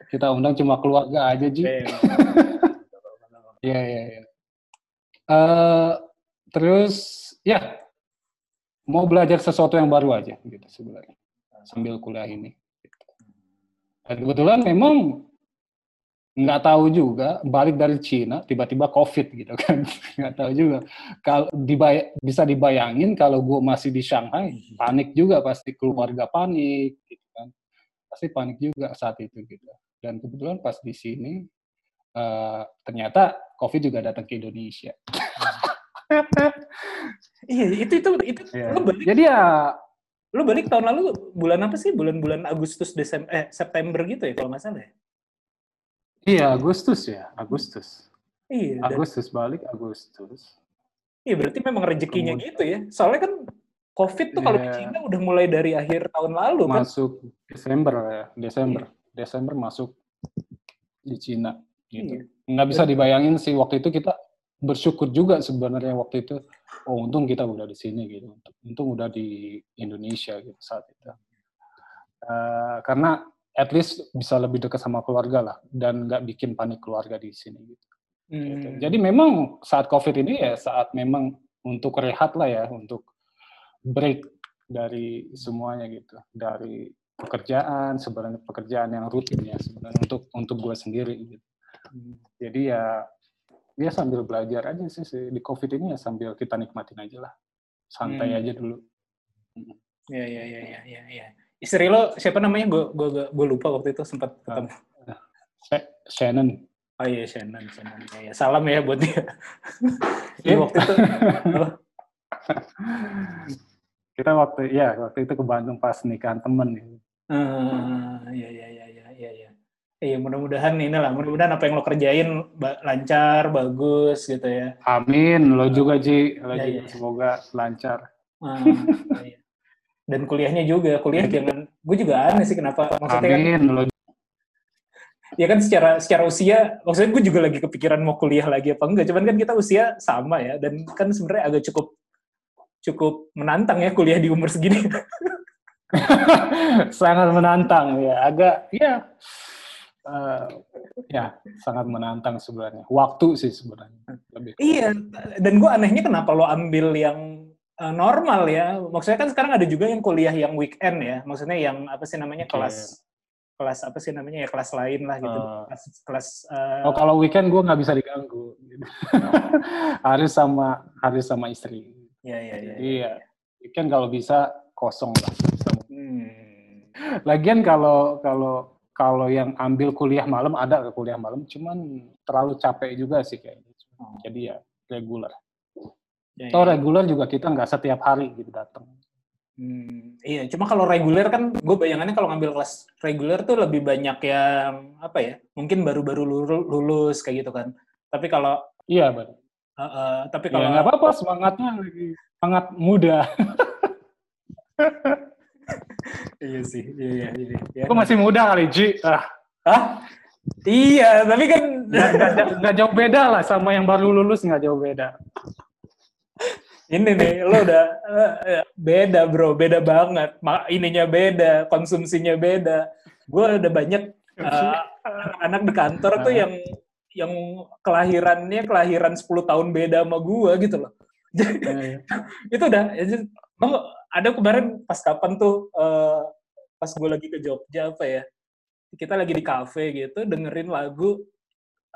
kita undang cuma keluarga aja Ji. Eh, (laughs) Iya, iya, iya. Eh, terus ya mau belajar sesuatu yang baru aja gitu sebenarnya sambil kuliah ini. Dan kebetulan memang nggak tahu juga balik dari Cina tiba-tiba COVID gitu kan. (laughs) Nggak tahu juga. Kalau dibay bisa dibayangin kalau gue masih di Shanghai panik juga pasti keluarga panik gitu kan. Pasti panik juga saat itu gitu. Dan kebetulan pas di sini eh, ternyata COVID juga datang ke Indonesia (laughs) Iya, itu itu itu Iya. lu balik jadi ya lu balik tahun lalu bulan apa sih? Bulan-bulan Agustus, Desember, eh September gitu ya kalau nggak salah ya? iya Agustus ya Agustus Iya, dan- Agustus balik Agustus iya berarti memang rezekinya Kemudian- gitu ya. Soalnya kan COVID tuh kalau di Iya. Cina udah mulai dari akhir tahun lalu kan. masuk Desember ya Desember Desember masuk di Cina gitu Iya. nggak bisa dibayangin sih waktu itu kita bersyukur juga sebenarnya waktu itu oh untung kita udah di sini gitu untung udah di Indonesia gitu saat itu Eh, karena at least bisa lebih dekat sama keluarga lah dan nggak bikin panik keluarga di sini gitu. gitu. Hmm. Jadi memang saat COVID ini ya saat memang untuk rehat lah ya, untuk break dari semuanya gitu, dari pekerjaan sebenarnya pekerjaan yang rutin ya sebenarnya untuk untuk gue sendiri gitu. Jadi ya ya sambil belajar aja sih, sih di COVID ini ya sambil kita nikmatin aja lah, santai Hmm. aja dulu. Iya, iya, iya, iya, iya, iya. Istri lo siapa namanya? Gue gue gue lupa waktu itu sempat ketemu. Sh- Shannon, Oh iya Shannon, Shannon. Ya, ya. Salam ya buat dia. (laughs) Iya. Iya waktu itu. kita waktu ya waktu itu ke Bandung pas nikahan temen gitu. Ah, iya iya Iya mudah-mudahan ini lah, mudah-mudahan apa yang lo kerjain ba- lancar, bagus gitu ya. Amin, lo juga Ji, lo Ya, juga ya. semoga lancar. Ah, iya, iya. Dan kuliahnya juga, kuliah jangan, gue juga aneh sih kenapa maksudnya kan, Amin, lo ya kan secara secara usia, maksudnya gue juga lagi kepikiran mau kuliah lagi apa enggak, cuman kan kita usia sama ya, dan kan sebenarnya agak cukup cukup menantang ya kuliah di umur segini. (laughs) sangat menantang ya, agak ya eh, ya sangat menantang sebenarnya. Waktu sih sebenarnya lebih. Iya, dan gue anehnya kenapa lo ambil yang uh, normal ya? Maksudnya kan sekarang ada juga yang kuliah yang weekend ya, maksudnya yang apa sih namanya Oke. kelas kelas apa sih namanya ya kelas lain lah gitu, Eh. kelas kelas uh, Oh kalau weekend gue nggak bisa diganggu, (laughs) gitu. harus sama harus sama istri. ya ya ya. Jadi ya weekend kalau bisa kosong lah. Hmm. Lagian kalau kalau kalau yang ambil kuliah malam ada ke kuliah malam, cuman terlalu capek juga sih kayaknya. Oh. Jadi ya reguler. Ya, Atau ya. reguler juga kita nggak setiap hari gitu datang. Hmm, iya, cuma kalau reguler kan gue bayangannya kalau ngambil kelas reguler tuh lebih banyak yang apa ya? Mungkin baru-baru lulu- lulus kayak gitu kan. Tapi kalau Iya, Bang. uh, uh, tapi Ya kalau nggak apa-apa, semangatnya lagi sangat muda. (laughs) iya sih, iya iya iya. iya. Gue masih muda kali, Ji. Ah, Hah? Iya, tapi kan nggak, jauh beda lah sama yang baru lulus, nggak jauh beda. ini nih lo udah eh, beda bro, beda banget. Ininya beda, konsumsinya beda. Gue udah banyak eh, anak-anak di kantor tuh Ah. yang yang kelahirannya kelahiran 10 tahun beda sama gue gitu loh. Iya, (laughs) itu udah lo ada kemarin pas kapan tuh eh, pas gue lagi ke Jogja apa ya kita lagi di cafe gitu dengerin lagu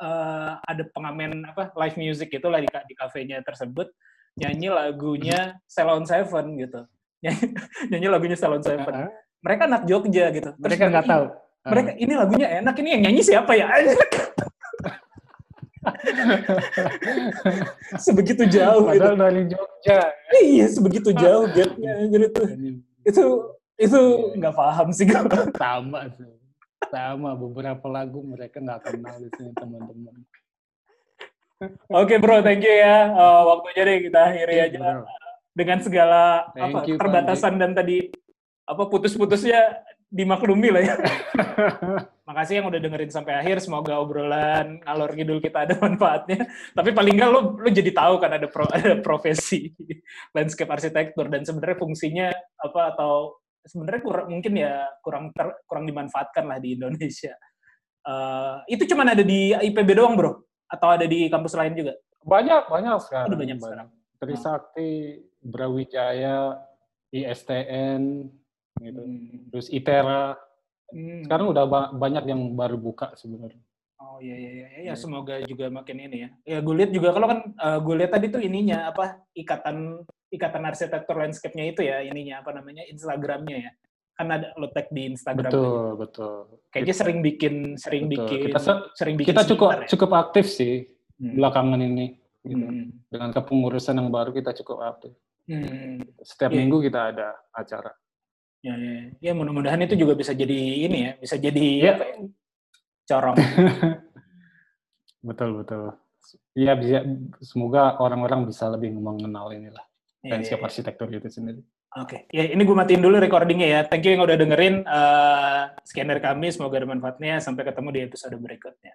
eh, ada pengamen apa live music itu lah di, di kafenya tersebut. Nyanyi lagunya Salon Seven gitu. Nyanyi, (laughs) nyanyi lagunya Salon Seven. Mereka anak Jogja gitu. Terus Mereka nggak "Ih, tahu. mereka ini lagunya enak ini yang nyanyi siapa ya (laughs) (laughs) sebegitu jauh gitu Padahal dari Jogja. iya sebegitu jauh gapnya anjir itu itu itu nggak paham sih gue sama sih. Sama beberapa lagu mereka nggak kenal itu teman-teman. oke bro thank you ya Eh, waktunya deh kita akhiri aja Bro. dengan segala Thank apa you, keterbatasan dan tadi apa putus-putusnya dimaklumi lah ya (laughs) makasih yang udah dengerin sampai akhir semoga obrolan ngalor ngidul kita ada (laughs) manfaatnya tapi paling nggak lo lo jadi tahu kan ada pro, ada profesi (laughs) landscape arsitektur dan sebenarnya fungsinya apa atau sebenarnya kurang mungkin ya kurang ter- kurang dimanfaatkan lah di Indonesia Eh, itu cuma ada di IPB doang bro atau ada di kampus lain juga Banyak, banyak sekarang. Udah banyak sekarang. Trisakti, Brawijaya, ISTN, gitu. Hmm. Terus ITERA. Hmm. Sekarang udah ba- banyak yang baru buka sebenarnya. Oh iya iya iya ya semoga juga makin ini ya. Ya gue lihat juga kalau kan eh, gue lihat tadi tuh ininya apa ikatan ikatan arsitektur landscape-nya itu ya ininya apa namanya Instagramnya ya. Kan ada lo tag di Instagram. Betul, betul. Kayaknya sering bikin sering Betul. bikin Kita se- sering bikin Kita cukup ya. cukup aktif sih Hmm. belakangan ini. gitu. Hmm. Dengan kepengurusan yang baru kita cukup aktif. Hmm. Setiap Iya. minggu kita ada acara. Ya, ya, ya mudah-mudahan itu juga bisa jadi ini ya, bisa jadi Ya. apa ya, corong. (laughs) Betul betul. Iya bisa. Semoga orang-orang bisa lebih mengenal inilah Ya, ya, ya. arsitektur itu sendiri. Oke, ya ini gue matiin dulu recordingnya ya. Thank you yang udah dengerin. eh sekian dari kami, semoga ada manfaatnya. Sampai ketemu di episode berikutnya.